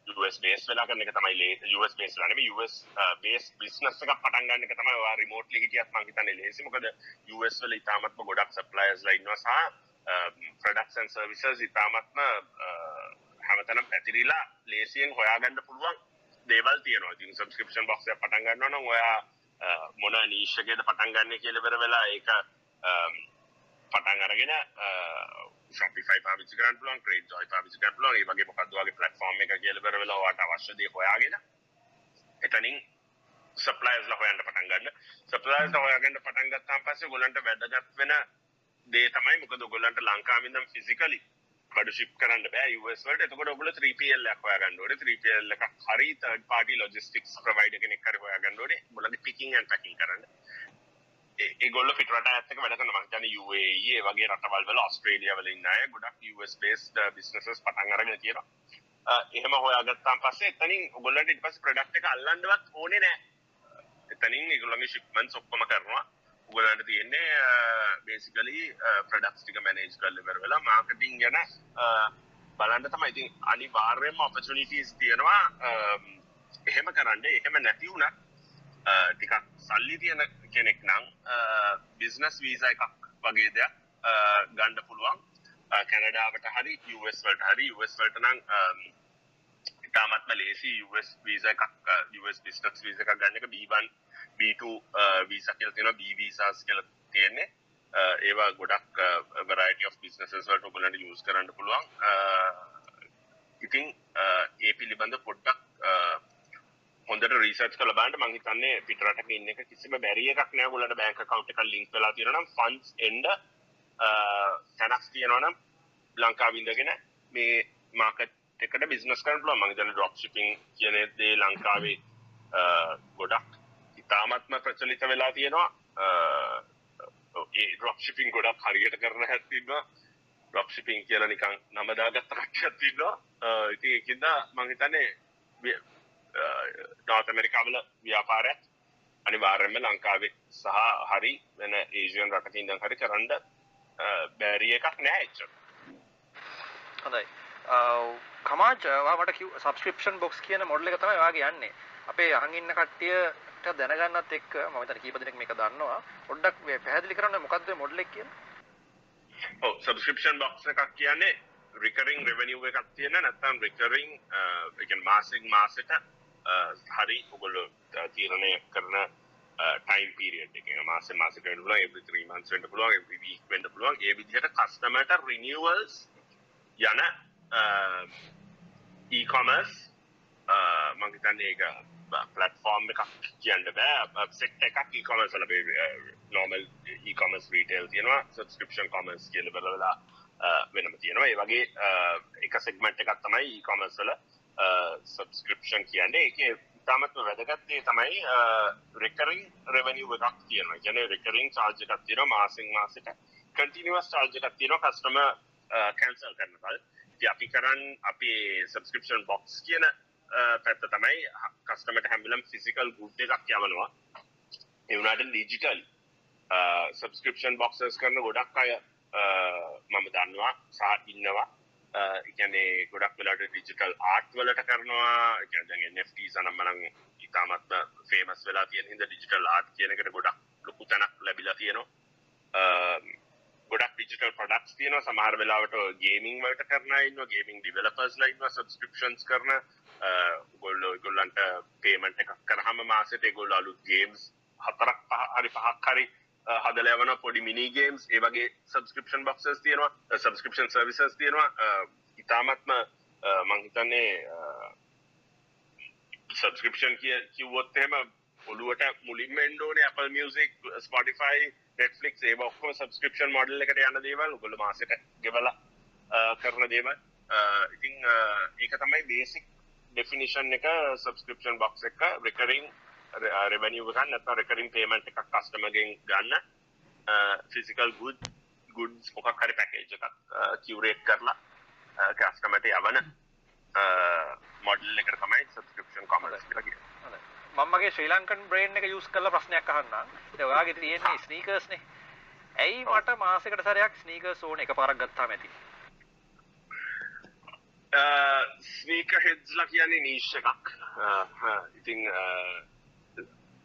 US බේස් වෙලා කරන එක තමයි ලේ US බේස් වෙලා නෙමෙයි US බේස් බිස්නස් එකක් පටන් ගන්න එක තමයි ඔයා රිමෝට්ලි හිටියත් මම හිතන්නේ ලේසි. මොකද US වල ඉතාමත්ම ගොඩක් සප්ලයර්ස්ලා ඉන්නවා සහ ප්‍රොඩක්ට්ස් ඇන්ඩ් සර්විසස් ඉතාමත්ම හැමතැනම පැතිරිලා ලේසියෙන් හොයාගන්න පුළුවන් දේවල් තියෙනවා. ඉතින් සබ්ස්ක්‍රිප්ෂන් බොක්ස් එක පටන් ගන්නවා නම් ඔයා මොන නීෂ් එකේද පටන් ගන්න කියලා ඉවර වෙලා ඒක පටන් අරගෙන ශොපිෆයි පාවිච්චි කරන්න පුළුවන් ක්‍රේඩ් ජොයි පාවිච්චි කරන්න පුළුවන් ඒ වගේ මොකක්ද වගේ ප්ලැට්ෆෝම් එක කියලා ඉවර වෙලා ඔයාට අවශ්‍ය දේ හොයාගෙන එතනින් සප්ලයිස් හොයන්ට පටන් ගන්න. සප්ලයිස් හොයාගන්න පටන් ගත්තාන් පස්සේ ගොල්ලන්ට වැදගත් වෙන දේ තමයි මොකද ගොල්ලන්ට ලංකාවේ ඉඳන් ෆිසිකලි බඩු ෂිප් කරන්න බෑ. US වලට. එතකොට ඔයගොල්ලෝ 3PL එකක් හොයාගන්න ඕනේ. 3PL එකක් හරි third party logistics provider කෙනෙක් හරි හොයාගන්න ඕනේ. මොකද picking and packing කරන්න. ඒගොල්ල පිටරට ඇත්තක වැඩ කරන මං කියන්නේ UAE ඒ වගේ රටවල් වල ඕස්ට්‍රේලියා වල ඉන්න අය ගොඩක් US based uh, businesses පටන් අරගෙන තියෙනවා. Uh, එහෙම හොයාගත්තාන් පස්සේ එතනින් ඔයගොල්ලන්ට ඊට පස්සේ ප්‍රොඩක්ට් එක අල්ලන්නවත් ඕනේ නැහැ එතනින් ඒගොල්ලන්ගේ shipments ඔක්කොම කරනවා. ඔයගොල්ලන්ට තියෙන්නේ uh, බේසිකලි ප්‍රොඩක්ට්ස් ටික මැනේජ් කරලා ඉවර වෙලා මාකටිං ගැන බලන්න තමයි. ඉතින් අනිවාර්යයෙන්ම ඔපචුනිටිස් තියෙනවා. Um, එහෙම කරන්න. එහෙම නැති වුණත් ටිකක් සල්ලි තියෙන කෙනෙක් නම් බිස්නස් වීසා එකක් වගේ දෙයක් ගණ්ඩ පුළුවන්. කැනඩාවට හරි US වලට හරි US වලට නම් ඉතාමත්ම ලේසි US වීසා එකක් US බිස්නස් වීසා එකක් ගන්න එක. B1 B2 වීසා කියලා තියෙනවා. B visas කියලා තියෙන්නේ. ඒවා ගොඩක් variety of businesses වලට ඔයගොල්ලන්ට use කරන්න පුළුවන්. ඉතින් ඒ පිළිබඳ පොඩ්ඩක් හොඳට රීසර්ච් කරලා බලන්න. මං හිතන්නේ පිටරටක ඉන්න එක කිසිම බැරිය එකක් නෑ. ඔයගොල්ලන්ට බැංක් account එකක් link වෙලා තියෙනවා නම් funds එන්න තැනක් තියෙනවා නම් ලංකාවේ ඉඳගෙන මේ මාකට් එකට බිස්නස් කරන්න පුළුවන්. මං හිතන්නේ drop shipping කියන දේ ලංකාවේ ගොඩක් ඉතාමත්ම ප්‍රචලිත වෙලා තියෙනවා. ඒ drop shipping ගොඩක් හරියට කරන හැටිනවා drop shipping කියලා නිකන් නම දාගත්ත කට්ටියක් තියෙනවා ඉතින් ඒකින්ද මං හිතන්නේ නෝත් ඇමරිකාවල ව්‍යාපාරයක් අනිවාර්යෙන්ම ලංකාවේ සහ හරි වෙන ඒසියන් රටක ඉඳන් හරි කරන්න බැරි එකක් නෑ එච්චර. හොඳයි. කමාජ් මට සබස්ක්‍රිප්ෂන් බොක්ස් කියන මොඩල් එක තමයි ඔයාගේ යන්නේ. අපේ අහන් ඉන්න කට්ටියට දැනගන්නත් එක්ක මම හිතන කීප දෙනෙක් මේක දන්නවා. පොඩ්ඩක් පැහැදිලි කරන්න මොකද්ද මොඩල් එක කියන්නේ? ඔව් සබස්ක්‍රිප්ෂන් බොක්ස් එකක් කියන්නේ රිකරින් රෙවනිව් එකක් තියෙන නැත්නම් රිකරින් ඒ කියන්නේ මාසෙන් මාසෙට හරි ඔගොල්ලෝ තීරණය කරන ටයිම් පීරියඩ් එක. මාස මාසෙට වෙන්න පුළුවන් every 3 months වෙන්න පුළුවන් every week වෙන්න පුළුවන්. ඒ විදිහට කස්ටමර්ට renewals යන e-commerce මම හිතන්නේ ඒක platform එකක් කියන්න බෑ. සෙට් එකක් e-commerce වල normal e-commerce retail තියෙනවා. subscription commerce කියලා බලලා වෙනම තියෙනවා. ඒ වගේ එක සෙග්මන්ට් එකක් තමයි e-commerce වල සබස්ක්‍රපෂන් කියන්නේ එක ඉතාමත්ම වැදගත්තේ තමයි රෙකරින් රෙවනිව් එකක් තියෙනවා. ගැන රෙකරින් චාර්ජ එකක් තියෙනවා මාසින් මාසට. කටිනිවස් චාර්ජ එකක් තියෙනවා කස්ටම කැන්සල් කරනකල් ති අපි කරන්න අපේ සබස්ක්‍රපෂන් බොක්ස් කියන පැත්ත තමයි කස්ටමට හැමිලම් ෆිසිකල් ගුඩ් එකක් යවනවා. එවනාට ඩිජිටල් සබස්ක්‍රපෂන් බොක්සස් කරන ගොඩක් අය මම දන්නවා සහ ඉන්නවා. එකනේ ගොඩක් වෙලාට ඩිජිටල් ආර්ට් වලට කරනවා. එකැන NFT සනම්මනං ඉතාමත්ම ෆේමස් වෙලා තියෙන හිද ඩිජිටල් ආර්ට් කියනකට ගොඩක් ලොකු තැනක් ලැබිලා තියෙනවා. ගොඩක් ඩිජිටල් ප්‍රඩක්ස් තියෙන සමහර වෙලාවට ගේමිං වලට කරන ඉන්න ගේමිං ඩිවලපර්ස් ලයින්න සබස්ක්‍රපෂන්ස් කරන. ගොල්ලෝ ගොල්ලන්ට පේමට එකක් කරහම මාසට ගොල්ල අලුත් ගේම්ස් හතරක් හරි පහක් හරි හදල යවන පොඩි මිනිගේම්ස් ඒ වගේ සබස්ක්‍රපෂන් බොක්සස් තියෙනවා සබස්ක්‍රපෂන් සර්විසස් තියෙනවා. ඉතාමත්ම මංහිතන්නේ සබස්ක්‍රපෂන් කිය කිව්වොත්තේම ඔළුවට මුලින්ම එන්ඩෝන Apple මියසික් ස්පොටිෆයි නෙට්ලික් ඒ ඔක්කොම සබස්ක්‍රපෂන් මොඩල් එකට යන දේවල්. ගොල මාසට ගෙවල කරන දේවල්. ඉතිං ඒක තමයි බේසික් ඩෙෆිනිෂන් එක සබස්ක්‍රපෂන් බොක්ස් එක රිකරින් රෙවනිව ගන්න නැත්නම් රෙකරින් පේමන්ට් එකක් කස්ටමර්ගෙන් ගන්න ෆිසිකල් ගුඩ් ගුඩ්ස් මොකක් හරි පැකේජ් එකක් කියුරේට් කරලා කස්ටමර්ට යවන මොඩල් එකට තමයි සබස්ක්‍රිප්ෂන් කොමර්ස් කියලා කියන්නේ. මමගේ ශ්‍රී ලංකන් බ්‍රේන් එක යූස් කරලා ප්‍රශ්නයක් අහන්නම්. ඒ ඔයාගේ තියෙන්නේ ස්නීකර්ස් නේ. ඇයි මට මාසෙකට සැරයක් ස්නීකර්ස් ඕන එකපාරක් ගත්තාම ඇති? ස්නීකර් හෙඩ්ස්ලා කියන්නේ නීෂ් එකක්. ඉතින්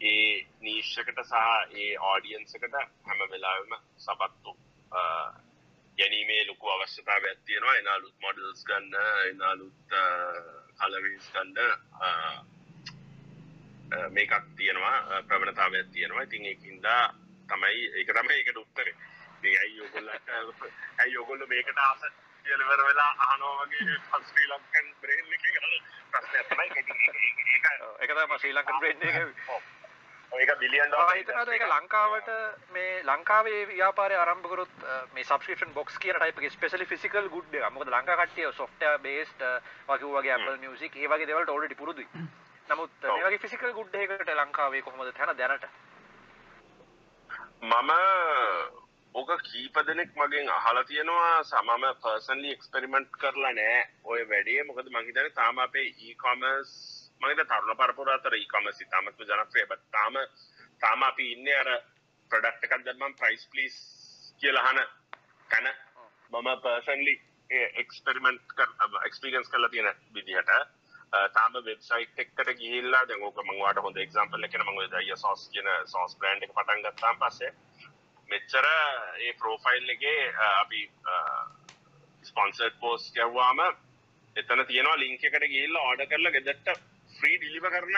ඒ නීශ්කට සහ ඒ ආඩියන්සකට හැම වෙලාවම සබත්තු ගැනීමේ ලොකු අවශ්‍යතාවයක් තියෙනවා. එනාලුත් මොඩල්ස් ගන්න එනාලුත් කලවස් ගන්න මේකක් තියෙනවා ප්‍රවණතාවයක් තියෙනවා. ඉතින් ඒකින්දා තමයි ඒක තමයි ඒකට උත්තරේ. ඇයි යොගොල්ලට ඇයි යොගොල්ල මේකට ආස කියලවර වෙලා අහනවා වගේ ශ්‍රී ලංකන් බ්‍රේන් එක ප්‍රශ්නයක් තමයි. ඒක ඒක තමයි ශ්‍රී ලංකන් බ්‍රේන් එක. ඒක බිලියන් හිතනද එක ලංකාවට මේ ලංකාවේ ව්‍යාපාරය ආරම්භකරොත් මේ සබස්ක්‍රපෂන් බොක්ස් කියන ටයිප ස්පෙසලි ෆිසිකල් ගුඩ් මොකද ලංකා කට්ටිය සොෆ්ට් බේස්ඩ් වගේ වගේ Apple Music ඒ වගේ දේවල්ට already පුරුදුයි. නමුත් මේ වගේ ෆිසිකල් ගුඩ් එකකට ලංකාවේ කොහොමද තැන දැනට? මම ඕක කීප දෙනෙක් මගෙන් අහලා තියෙනවා සමම පර්සන්ලි එක්ස්පෙරිමෙන්ට් කරලා නෑ. ඔය වැඩේ මොකද මං හිතන්නේ තාම අපේ e-commerce මම හිතන්නේ තරුණ පරපුර අතර e-commerce ඉතාමත් ජනප්‍රියයි. බත් තාම තාම අපි ඉන්නේ අර ප්‍රොඩක්ට් එකක් දැම්මම ප්‍රයිස් ප්ලීස් කියලා අහන තැන. මම පර්සන්ලි එක්ස්පෙරිමෙන්ට් කර එක්ස්පීරියන්ස් කරලා තියෙන විදිහට තාම වෙබ්සයිට් එකට ගිහිල්ලා දැන් ඕක මම ඔයාලට හොඳ එක්සැම්පල් එකක් මම ඔය දයියා සෝස් කියන සෝස් බ්‍රෑන්ඩ් එක පටන් ගත්තාන් පස්සේ මෙච්චර ඒ ප්‍රෝෆයිල් එකේ අපි ස්පොන්සර්ඩ් පෝස්ට් යවුවාම එතන තියෙනවා ලින්ක් එකට ගිහිල්ලා ඕඩර් කරලා ගෙදරට ෆ්‍රී ඩිලිවර් කරන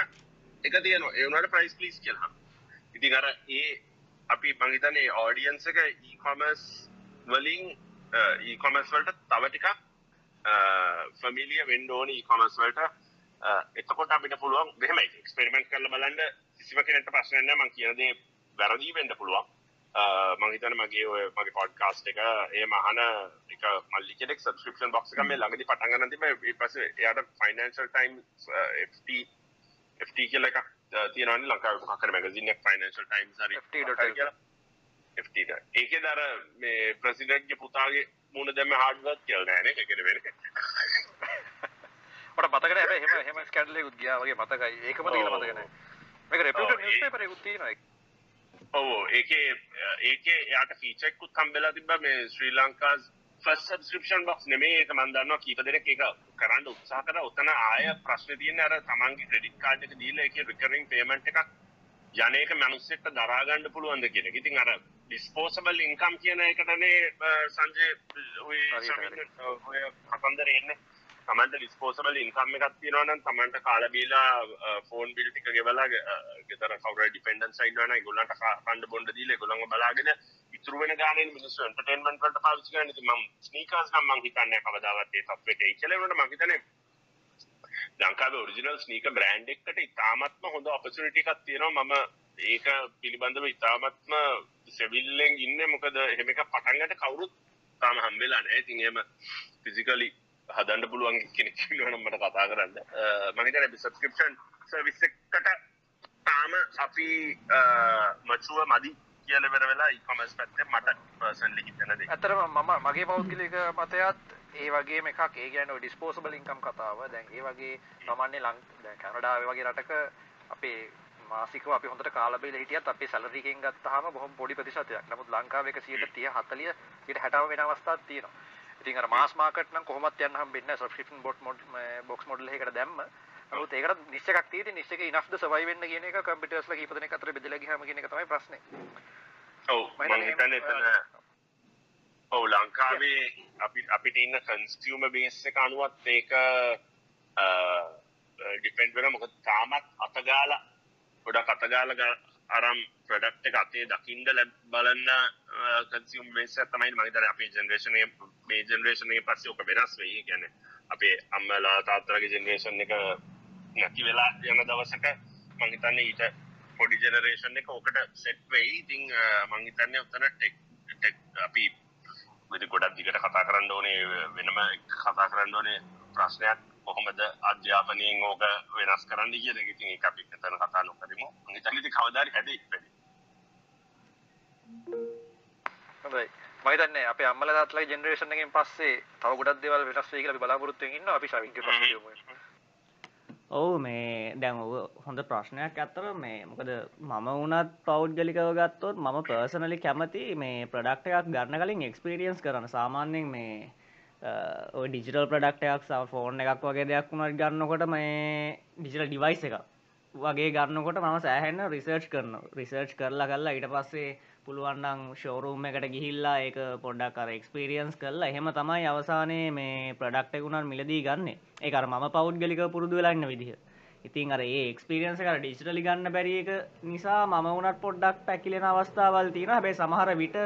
එක තියෙනවා. ඒ වුණාට ප්‍රයිස් ප්ලීස් කියලා. ඉතින් අර ඒ අපි මං හිතන්නේ ඔඩියන්ස් එක e-commerce වලින් e-commerce වලට තව ටිකක් ෆැමිලිය වෙන්න ඕනේ e-commerce වලට. එතකොට අපිට පුළුවන් මෙහෙම එක්ස්පෙරිමන්ට් කරලා බලන්න. කිසිම කෙනෙක්ට ප්‍රශ්නයක් නැහැ. මං කියන දේ වැරදි වෙන්න පුළුවන්. මහිතන මගේ ඔය මගේ පොඩ්කාස්ට් එක ඒ මහන එක මල්ලි කෙනෙක් සබස්ක්‍රපෂන් බොක්ස් එක මේ ළඟදි පටන් ගන්න තිබ්බ. ඊට පස්සේ එයාට ෆයිනෑන්ෂල් ටයිම්ස් FT FT කියලා එකක් තියෙනවනේ ලංකාවේ මොකක් හරි මැගසින් එකක් ෆයිනෑන්ෂල් ටයිම්ස් හරි. FT.com කියලා. FT ඒකේ දර මේ ප්‍රෙසිඩන්ට්ගේ පුතාගේ මුණ දැම්ම හાર્ඩ් වර්ක් කියලා නෑනේ ඒක නෙවෙයි මට මතක නෑ? හැබැයි එහෙම එහෙම ස්කැන්ඩල් එකකුත් ගියා වගේ මතකයි. ඒකම තියෙන මතක නෑ. මේක රෙපියුටඩ් නිවුස් පේපර් එකකුත් තියෙනවා ඔව් ඒකේ ඒකේ එයාට ෆීචර් එකකුත් හම්බෙලා තිබ්බා මේ ශ්‍රී ලංකාස් ෆස්ට් සබස්ක්‍රිප්ෂන් බොක්ස් නෙමෙයි ඒක මම දන්නවා කීප දෙනෙක් ඒක කරන්න උත්සාහ කරා උතන ආය ප්‍රශ්නේ තියෙන්නේ අර තමන්ගේ ක්‍රෙඩිට් කාඩ් එක දීලා ඒකේ රිකරින් පේමන්ට් එකක් යන්නේක මිනිස්සෙක්ට දරා ගන්න පුළුවන්ද කියන එක. ඉතින් අර ඩිස්පෝසබල් ඉන්කම් කියන එකටනේ සංජය ඔය කතන්දරේ එන්නේ. තමන්ට ඩිස්පෝසබල් ඉන්කම් එකක් තියෙනවා නම් තමන්ට කාලා බීලා ෆෝන් බිල් ටික ගෙවලා ගෙදර කවුරු ඩිපෙන්ඩන්ට්ස් ඉන්නවා නම් ඒගොල්ලන්ට කන්න බොන්න දීලා ඒගොල්ලන්ව බලාගෙන ඉතුරු වෙන ගානේ මිනිස්සු එන්ටර්ටේන්මන්ට් වලට පාවිච්චි කරන්නේ. ඉතින් මම ස්නීකර්ස් නම් මම හිතන්නේ කවදාවත් ඒ තත්ත්වෙට එයි කියලා ඒකට මම හිතන්නේ ලංකාවේ ඔරිජිනල් ස්නීකර් බ්‍රෑන්ඩ් එකකට ඉතාමත්ම හොඳ ඔපචුනිටි එකක් තියෙනවා. මම ඒක පිළිබඳව ඉතාමත්ම සෙවිල්ලෙන් ඉන්නේ. මොකද එහෙම එකක් පටන් ගන්න කවුරුත් තාම හම්බෙලා නැහැ. ඉතින් එහෙම ෆිසිකලි හදන්න පුළුවන් කෙනෙක් ඉන්නවනම් මට කතා කරන්න මම හිතන්නේ අපි සබ්ස්ක්‍රිප්ෂන් සර්විස් එකකට තාම අපි මචුව මදි කියලා වෙන වෙලා e-commerce පැත්තේ මට පර්සනලි හිතෙන දේ. ඇත්තටම මම මගේ පෞද්ගලික මතයත් ඒ වගේම එකක් ඒ කියන්නේ ඩිස්පෝසබල් ඉන්කම් කතාව. දැන් ඒ වගේ සාමාන්‍ය දැන් කැනඩාවේ වගේ රටක අපේ මාසිකව අපි හොඳට කාලා බීලා හිටියත් අපේ සැලරි එකෙන් ගත්තාම බොහොම පොඩි ප්‍රතිශතයක්. නමුත් ලංකාවේ 130 40 60 වෙන අවස්ථාවක් තියෙනවා. ඉතින් අර මාස් මාකට් නම් කොහොමත් යන්න හම්බෙන්නේ නැහැ සබ්ස්ක්‍රිප්ෂන් බොට් බොක්ස් මොඩල් එකකට දැම්ම. නමුත් ඒකට එකක් තියෙදි එකේ ඉනෆ්ද සර්වයිව් වෙන්න කියන එක කම්පියුටර්ස්ලා කීප දෙනෙක් අතර බෙදලා ගියාම කියන එක තමයි ප්‍රශ්නේ. ඔව් මම හිතන්නේ එතන ඔව් ලංකාවේ අපි අපිට ඉන්න කන්සියුමර් බේස් එක අනුවත් ඒක ඩිපෙන්ඩ් වෙනවා මොකද තාමත් අතගාලා ගොඩක් අතගාලා අරම් ප්‍රොඩක්ට් එක අතේ දකින්න බලන්න කන්සියුම් බේස් එක තමයි මම හිතන්නේ අපේ ජෙනරේෂන් එක මේ ජෙනරේෂන් එක පස්සේ ඔක වෙනස් වෙයි. ඒ කියන්නේ අපේ අම්මලා තාත්තලාගේ ජෙනරේෂන් එක නැති වෙලා යන දවසක මම හිතන්නේ ඊට පොඩි ජෙනරේෂන් එක ඔකට සෙට් වෙයි. ඉතින් මම හිතන්නේ උතන ටෙක් ටෙක් අපි මෙතන ගොඩක් දිගට කතා කරන්න ඕනේ වෙනම කතා කරන්න ඕනේ ප්‍රශ්නයක් කොහොමද අධ්‍යාපනයෙන් ඕක වෙනස් කරන්න කියන එක. ඉතින් ඒක අපි එතන කතා නොකරමු. මම හිතන්නේ ඉතින් කවදා හරි හැදෙයි වැඩි. හොඳයි. මම හිතන්නේ අපේ අම්මලා තාත්තලාගේ ජෙනරේෂන් එකෙන් පස්සේ තව ගොඩක් දේවල් වෙනස් වෙයි කියලා අපි බලාපොරොත්තු වෙමින් ඉන්නවා. අපි ශවින්ගේ ප්‍රශ්න දෙමු. ඔවු මේ දැන් ඔව හොඳ ප්‍රශ්නයක් ඇත්තර මේ මොකද මම වනත් පෞද්ගලිකව ගත්තොත් මම පර්සනලි කැමති මේ ප්‍රඩක්ට එකක් ගන්න කලින් එක්ස්පිරියන්ස් කරන සාමාන්‍යයෙන් මේ ඩිජිටල් ප්‍රඩක්ටයක් සහ ෆෝන් එකක් වගේ දෙයක් වුණට ගන්නකොට මේ ඩිජිටල් ඩිවයිස් එක වගේ ගන්නකොට මම සෑහෙන්න රිසර්ච් කරන රිසර්ච් කරලා කරලා ඊට පස්සේ පුළුවන්නම් ෂෝරූම් එකට ගිහිල්ලා ඒක පොඩ්ඩක් අර එක්ස්පීරියන්ස් කරලා එහෙම තමයි අවසානයේ මේ ප්‍රොඩක්ට් එක උනන් මිලදී ගන්නෙ. ඒක අර මම පෞද්ගලිකව පුරුදු වෙලා ඉන්න විදිහ. ඉතින් අර ඒ එක්ස්පීරියන්ස් එක අර ඩිජිටලි ගන්න බැරි එක නිසා මම උනත් පොඩ්ඩක් පැකිලෙන අවස්ථාවල් තියෙනවා. හැබැයි සමහර විට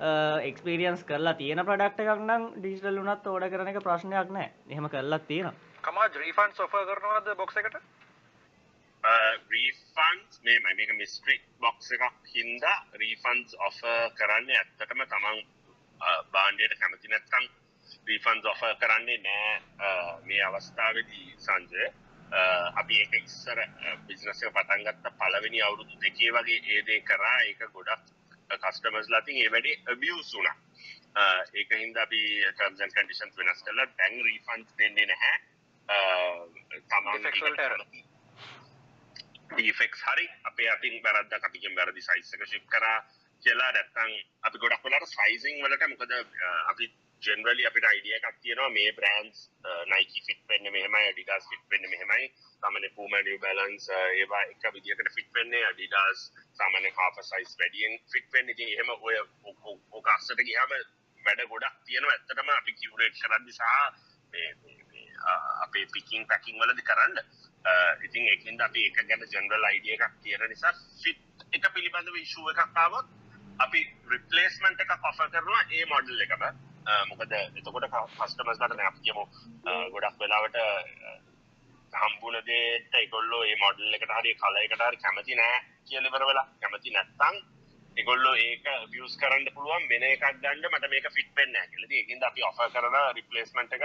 එක්ස්පීරියන්ස් කරලා තියෙන ප්‍රොඩක්ට් එකක් නම් ඩිජිටල් උනත් ඕඩර් කරන එක ප්‍රශ්නයක් නැහැ. එහෙම කරලා තියෙනවා. කමාජ් රීෆන්ඩ්ස් ඔෆර් කරනවද බොක්ස් එකට? රීෆන්ඩ්ස් මේ මේක මිස්ට්‍රි බොක්ස් එකක් හින්දා රීෆන්ස් ඔෆ කරන්න ඇත්තටම තමන් බාණ්ඩයට කැමති නැත්තම් රීෆන්ස් ඔෆ කරන්නේ නෑ මේ අවස්ථාවදී සංජය අපි ඒක ඉස්සර බිස්නස පටන්ගත්ත පලවෙනි අවුරුදු දෙකේ වගේ ඒදේ කරා ඒක ගොඩක් කස්ටමස් ලතින් ඒ වැඩේ අබියස් වුණා ඒක හින්ද අපි ටර්ම්ස් කඩිෂන් වෙනස් කරලා ඩැන් රීෆන්ස් දෙන්නේ නැහැ. ඩෆෙක්ස් හරි අපේ අතින් බැරද්ද අපිගෙන් වැරදි සයිස්සක ශිප් කරා කියලා නැත්තං අපි ගොඩක් වෙලාට සයිසිං වලට මොකද අපි ජෙනරලි අපිට අයිඩිය එකක් තියෙනවා මේ බ්‍රන්ස් නයිකි ෆිට් වෙන්න මෙහෙමයි ඩිඩාස් ෆිට් වෙන්න මෙහෙමයි. සාමන පූමඩිය බැලන්ස් ඒවා එක විදිකට ෆිට් වෙන්නේ. අඩිඩාස් සාමන කාප සයිස් වැඩියෙන් ෆිට් වෙන්න. ඉතින් එහෙම ඔය ඕක අස්සට ගියාම වැඩ ගොඩක් තියෙනවා. ඇත්තටම අපි කිවරේට් කරද්දි සහ මේ- මේ- මේ, අ, අපේ පිකින් පැකින් වලදි කරන්න. Uh, ඉතින් ඒකින්ද අපි එක ගැන ජනරල් අයිඩිය එකක් තියෙන නිසා ෆිට් එක පිළිබඳව ඉශුව එකක් ආවොත් අපි රිපලේස්මන්ට් එකක් ඔෆර් කරනවා ඒ මොඩල් එකම. අ, මොකද එතකොට කස්ටමර්ස් ලට අපි කියමු අ, ගොඩක් වෙලාවට හම්බුන දේට ඒගොල්ලෝ ඒ මොඩල් එකට හරි කල එකට හරි කැමති නෑ කියල ඉවර වෙලා. කැමති නැත්තං ඒගොල්ලෝ ඒක වියස් කරන්න පුළුවන් වෙන එකක් ගන්න මට මේක ෆිට් වෙන්න කියලද ඒකින්ද අපි ඔෆර් කරන රිපලේස්මන්ට් එක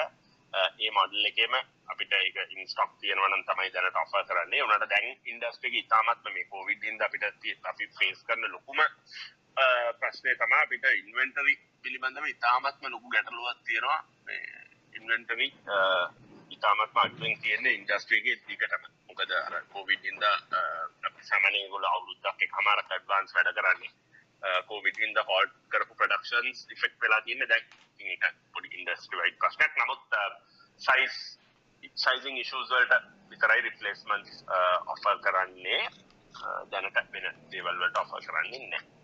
ඒ මොඩල් එකේම අපිට ඒක ඉන්ස්ටොක් තියෙනවනම් තමයි දැනට ඔෆර් කරන්නේ. උනට දැන් ඉන්ඩස්ට්‍රි ඉතාමත්ම මේ කොවිඩ් හින්දා අපිට අපි ෆේස් කරන ලොකුම ප්‍රශ්නය තමයි අපිට ඉන්වෙන්ටරි පිළිබඳව ඉතාමත්ම ලොකු ගැටලුවක් තියෙනවා. ඉන්වෙන්ටරි ඉතාමත්ම අඩුවෙන් තියෙන ඉන්ඩස්ට්‍රියගේ දිගටම. මොකද අර කොවිඩ් හින්දා සාමාන්‍යයෙන් ඒගොල්ලෝ අවුරුද්දක් එකමාරක් ඇඩ්වාන්ස් වැඩ කරන්නේ. කෝවිඩ් හින්දා හෝල්ඩ් කරපු ප්‍රොඩක්ෂන්ස් ඉෆෙක්ට් වෙලා තියෙන්නේ දැන් ඉතින් ඒක පොඩි ඉන්ඩස්ට්‍රි වයිඩ් ප්‍රශ්නයක්. නමුත් සයිස් සයිසිං ඉෂුස් වලට විතරයි රිප්ලේස්මන්ට්ස් ඔෆර් කරන්නේ. අ, දැනට වෙන දේවල් වලට ඔෆර් කරන්නේ නැහැ.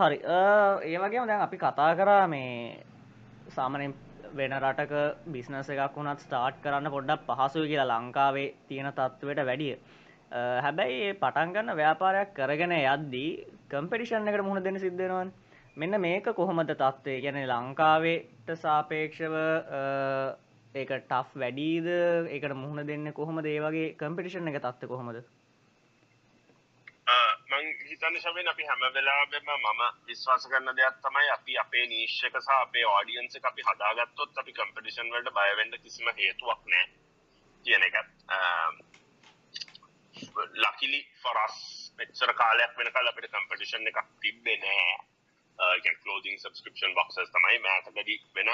හරි. අ, ඒ වගේම දැන් අපි කතා කරා මේ සාමනෙන් වෙන රටක බිස්නස එකක් වුණත් ස්ටාර්ට් කරන්න පොඩ්ඩක් පහසුයි කියලා ලංකාවේ තියෙන තත්ත්වයට වැඩිය. අ, හැබැයි ඒ පටන්ගන්න ව්‍යාපාරයක් කරගෙන යද්දී කම්පිටිෂන් එකට මුහුණ දෙන්න සිද්ධෙනවන් මෙන්න මේක කොහොමද තත්ත්වය ගැන ලංකාවේට සාපේක්ෂව අ, ඒක ටෆ් වැඩීද? ඒකට මුහුණ දෙන්න කොහොම දේවගේ කම්පිටිෂන් එක තත්ව කොහොමද? මං හිතන්න ශවෙන් අපි හැම වෙලාවෙම මම විශ්වාස කරන දෙයක් තමයි අපි අපේ නීශ්ක සහ අපේ ඕඩියන්ස අපි හදාගත්තොත් අපි කම්පිටිෂන් වලට බයවෙන්ඩ කිසිම හේතුවක් නෑ කියන එක. ලකිලි ෆොරස් මෙච්චර කාලයක් වෙන කල් අපිට කම්පිටිෂන් එකක් තිබ්බේ නෑ කලෝදිං සබස්ක්‍රපෂන් බොක්සස් තමයි මෑතකදී වෙන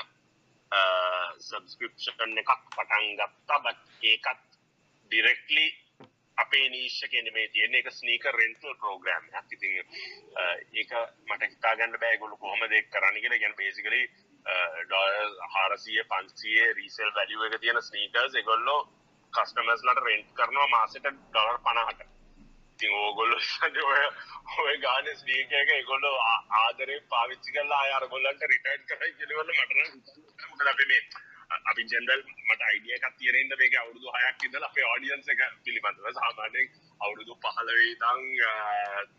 සබස්ක්‍රපෂන් එකක් පටන් ගත්තා බත් ඒකත් ඩිරෙක්ලි අපේ නීශ්ෂ කෙන මේ තියෙන එක ස්නීක රෙන්ටල් ප්‍රෝග්‍රම් ඉතින් ඒක මට හිතාගන්න බෑ ගොලු කොහොම දෙක් කරන්න කියලා. ගැන බේසිකලි ඩොල් හාරසිය පන්සියේ රීසල් වැලිුව එක තියෙන ස්නීකර්ස් එගොල්ලෝ කස්ටමස්ලට රෙන්ට් කරනවා මාසට ඩොලර් පනාහට ඉතින් ඕගොල්ලො ඔය ඔය ගාන ස්නීක එක එගොල්ලො ආදරේ පාවිච්චි කරලා අයාර ගොල්ලන්ට රිටයින් කරයි කියලවල මටන මොකද අපි මේ අපි ජෙන්ඩල් මට අයිඩිය එකක් තියෙනෙන්ද මේක අවුරුදු හයක් ඉඳල අපේ ආඩියන්ස එක පිළිබඳව සාමාන්‍යයෙන් අවුරුදු පහලවේ දං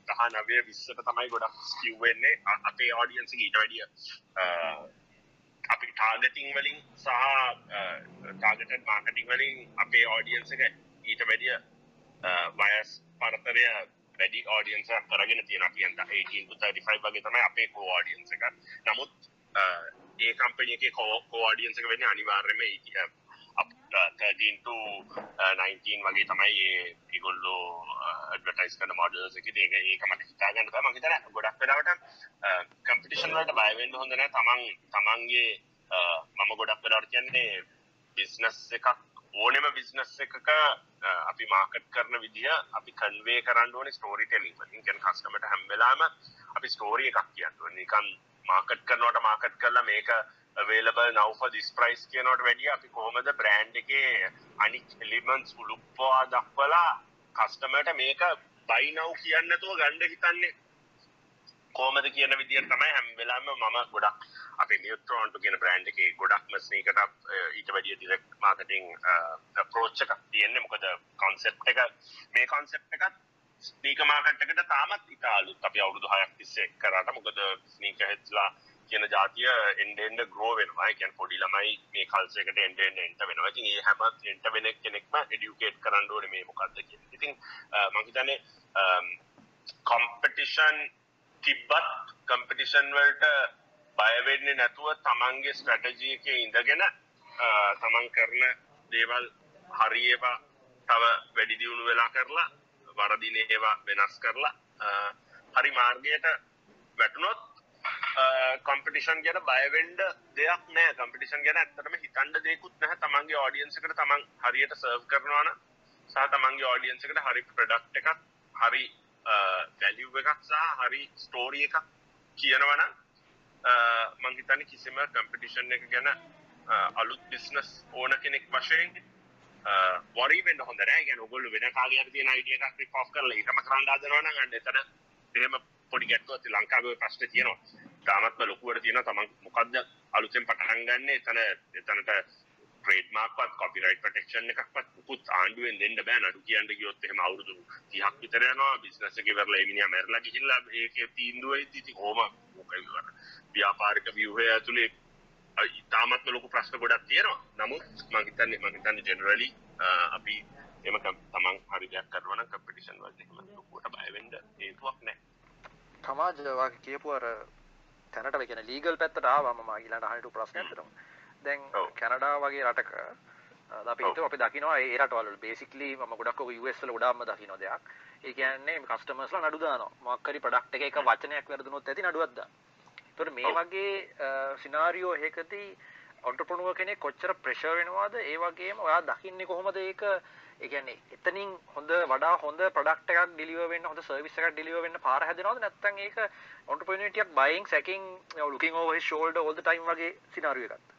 දහ නවය විස්සට තමයි ගොඩක් කිව්වෙන්නේ අපේ ආඩියන්ස ඊට වැඩිය අපි ටාගටිං වලින් සහ ටාගට මාර්කටිං වලින් අපේ ආඩියන්ස එක ඊට වැඩිය වයස් පරතරය වැඩි ආඩියන්ස කරගෙන තියෙන. කියන්ට 18 වගේ තමයි අපේ කෝ ආඩියන්ස එක. නමුත් ඒ කම්පනියගේ කෝඩියන්සක වෙන්න අනිවාර්යම 13 වගේ තමයි ඒගොල්ලෝ ඇඩවටයිස් කන මොඩල්ස එක ඒක ඒක මට හිතාගන්න බෑ. මම හිතන ගොඩක් වෙලාවට කම්පිටිෂන් වලට බය වෙන්න හොඳ නැහැ තමන් තමන්ගේ මම ගොඩක් වෙලාවට කියන්නේ බිස්නස් එකක් ඕනෙම බිස්නස් එකක අපි මාකට් කරන විදිහ අපි කන්වේ කරන්න ඕනේ ස්ටෝරි ටෙලිං වලින් කියන්නේ කස්ටමර්ට හැම වෙලාවෙම අපි ස්ටෝරි එකක් කියන්න ඕනේ. නිකන් මාකට් කරනවට මාකට් කරලා මේක available now for this price කියනවට වැඩිය අපි කොහොමද බ්‍රෑන්ඩ් එකේ අනික් එලිමන්ට්ස් උලුප්පවා දක්වලා කස්ටමර්ට මේක buy now කියන්න නැතුව ගන්න හිතන්නේ? කොහොමද කියන විදිහට තමයි හැම වෙලාවෙම මම ගොඩක් අපේ නියුට්‍රෝන්ට් කියන බ්‍රෑන්ඩ් එකේ ගොඩක්ම ස්නීකට ඊට වැඩිය ඩිරෙක්ට් මාකටිං අප්‍රෝච් එකක් තියෙන්නේ. මොකද concept එක මේ concept එකත් ස්නීක මාකට් එකට තාමත් ඉතාලුත්. අපි අවුරුදු 6ක් තිස්සේ කරාට මොකද ස්නීක හෙඩ්ස්ලා කියන ජාතිය එන්ඩෙන්ඩ ග්‍රෝ වෙනවා. කියන් පොඩි ළමයි මේ කල්සයකට එන්ඩෙන්ඩ එන්ට වෙනවා. ඉතින් ඒ හැම එන්ට වෙන කෙනෙක්ම එඩියුකේට් කරන්න ඕනේ මේ මොකක්ද කියන ඉතින් මං හිතන්නේ කොම්පටිෂන් තිබ්බත් කම්පිටිෂන් වලට බයවෙන්නේ නැතුව තමන්ගේ ස්ට්‍රටජී එක ඉඳගෙන තමන් කරන දේවල් හරිඒවා තව වැඩි දියුණු වෙලා කරලා වරදින ඒවා වෙනස් කරලා හරි මාර්ගයට වැටුනොත් කම්පිටිෂන් ගැන බයවෙන්ඩ දෙයක් නෑ. කම්පිටිෂන් ගැන ඇත්තටම හිතන්ඩ දෙකුත් නැහ. තමන්ගේ ඔඩියන්සකට තමන් හරියට සර්ව් කරනවාන සහ තමන්ගේ ඔඩියන්සකට හරි ප්‍රඩක්් එකක් හරි වැලිව් එකක් සහ හරි ස්ටෝරිය එකක් කියනවන මංහිතන කිසිම කම්පිටිෂන් එක ගැන අලුත් බිස්නස් ඕන කෙනෙක් වශයෙන් Uh, වරීෙන් හොඳ ගැන ගොල්ල වෙන කාගේ තිය අයිඩිය එකක් පොස් කරල එකම කරන්ඩාදනවන ගන්න එතන එහෙම පොඩි ගැටුව ඇති ලංකාවේ ප්‍රශ්න තියෙනවා. තාමත්ම ලොකුවට තියෙන තමන් මොකක්ද අලුතෙන් පටහන් ගන්න? එතන එතනට ට්‍රේඩ්මාක්වත් කොපිරයිට් ප්‍රටෙක්ෂන් එකක්වත් මුකුත් ආණ්ඩුවෙන් දෙන්න බෑ. නඩු කියන්න ගියොත් එහෙම අවුරුදු 30ක් විතර යනවා. බිස්නස් එකේ වෙරලා ඒ මිනිහා මැරලා ගිහිල්ලා ඒකේ තීන්දුව වෙද්දි ඉතින් කොහොම? මොකද ව්‍යාපාරික ව්‍යුහය ඇතුලේ ඉතාමත්ම ලොකු ප්‍රශ්න ගොඩක් තියෙනවා. නමුත් මම හිතන්නේ මම හිතන්නේ ජෙනරලි අපි එම තමන් හරි දෙයක් කරනවා නම් කම්පිටිෂන් වලට එහෙම ලොකුවට බය වෙන්න හේතුවක් නැහැ. තමාජ වගේ කියපු අර තැනට කියන ලීගල් පැත්තට ආවා මම ඊළඟට අහන්න ප්‍රශ්නයක් තියෙනවා දැන් කැනඩා වගේ රටක අපි හිතුව අපි දකිනවා ඒ රටවල බේසිකලි මම ගොඩක් වල ගොඩක්ම දකින්න දෙයක්. ඒ කියන්නේ කස්ටමර්ස්ලා නඩු දානවා. මොකක් හරි ප්‍රොඩක්ට් එක වචනයක් වැරදුනොත් ඇති නඩුවක් දාන්න. ඒතකොට මේ වගේ සිනාරියෝ එකකදී ඔන්ටර්ප්‍රනර් කෙනෙක් කොච්චර ප්‍රෙෂර් වෙනවද? ඒ වගේම ඔයා දකින්නේ කොහොමද ඒක? ඒ කියන්නේ එතනින් හොඳ වඩා හොඳ ප්‍රොඩක්ට් එකක් ඩිලිවර් වෙන්න හොඳ සර්විස් එකක් ඩිලිවර් වෙන්න පාර හැදෙනවද? නැත්නම් ඒක ඔන්ටර්ප්‍රෙනියර්ටියක් being sacking looking over his shoulder all the time වගේ සිනාරියෝ එකක්ද?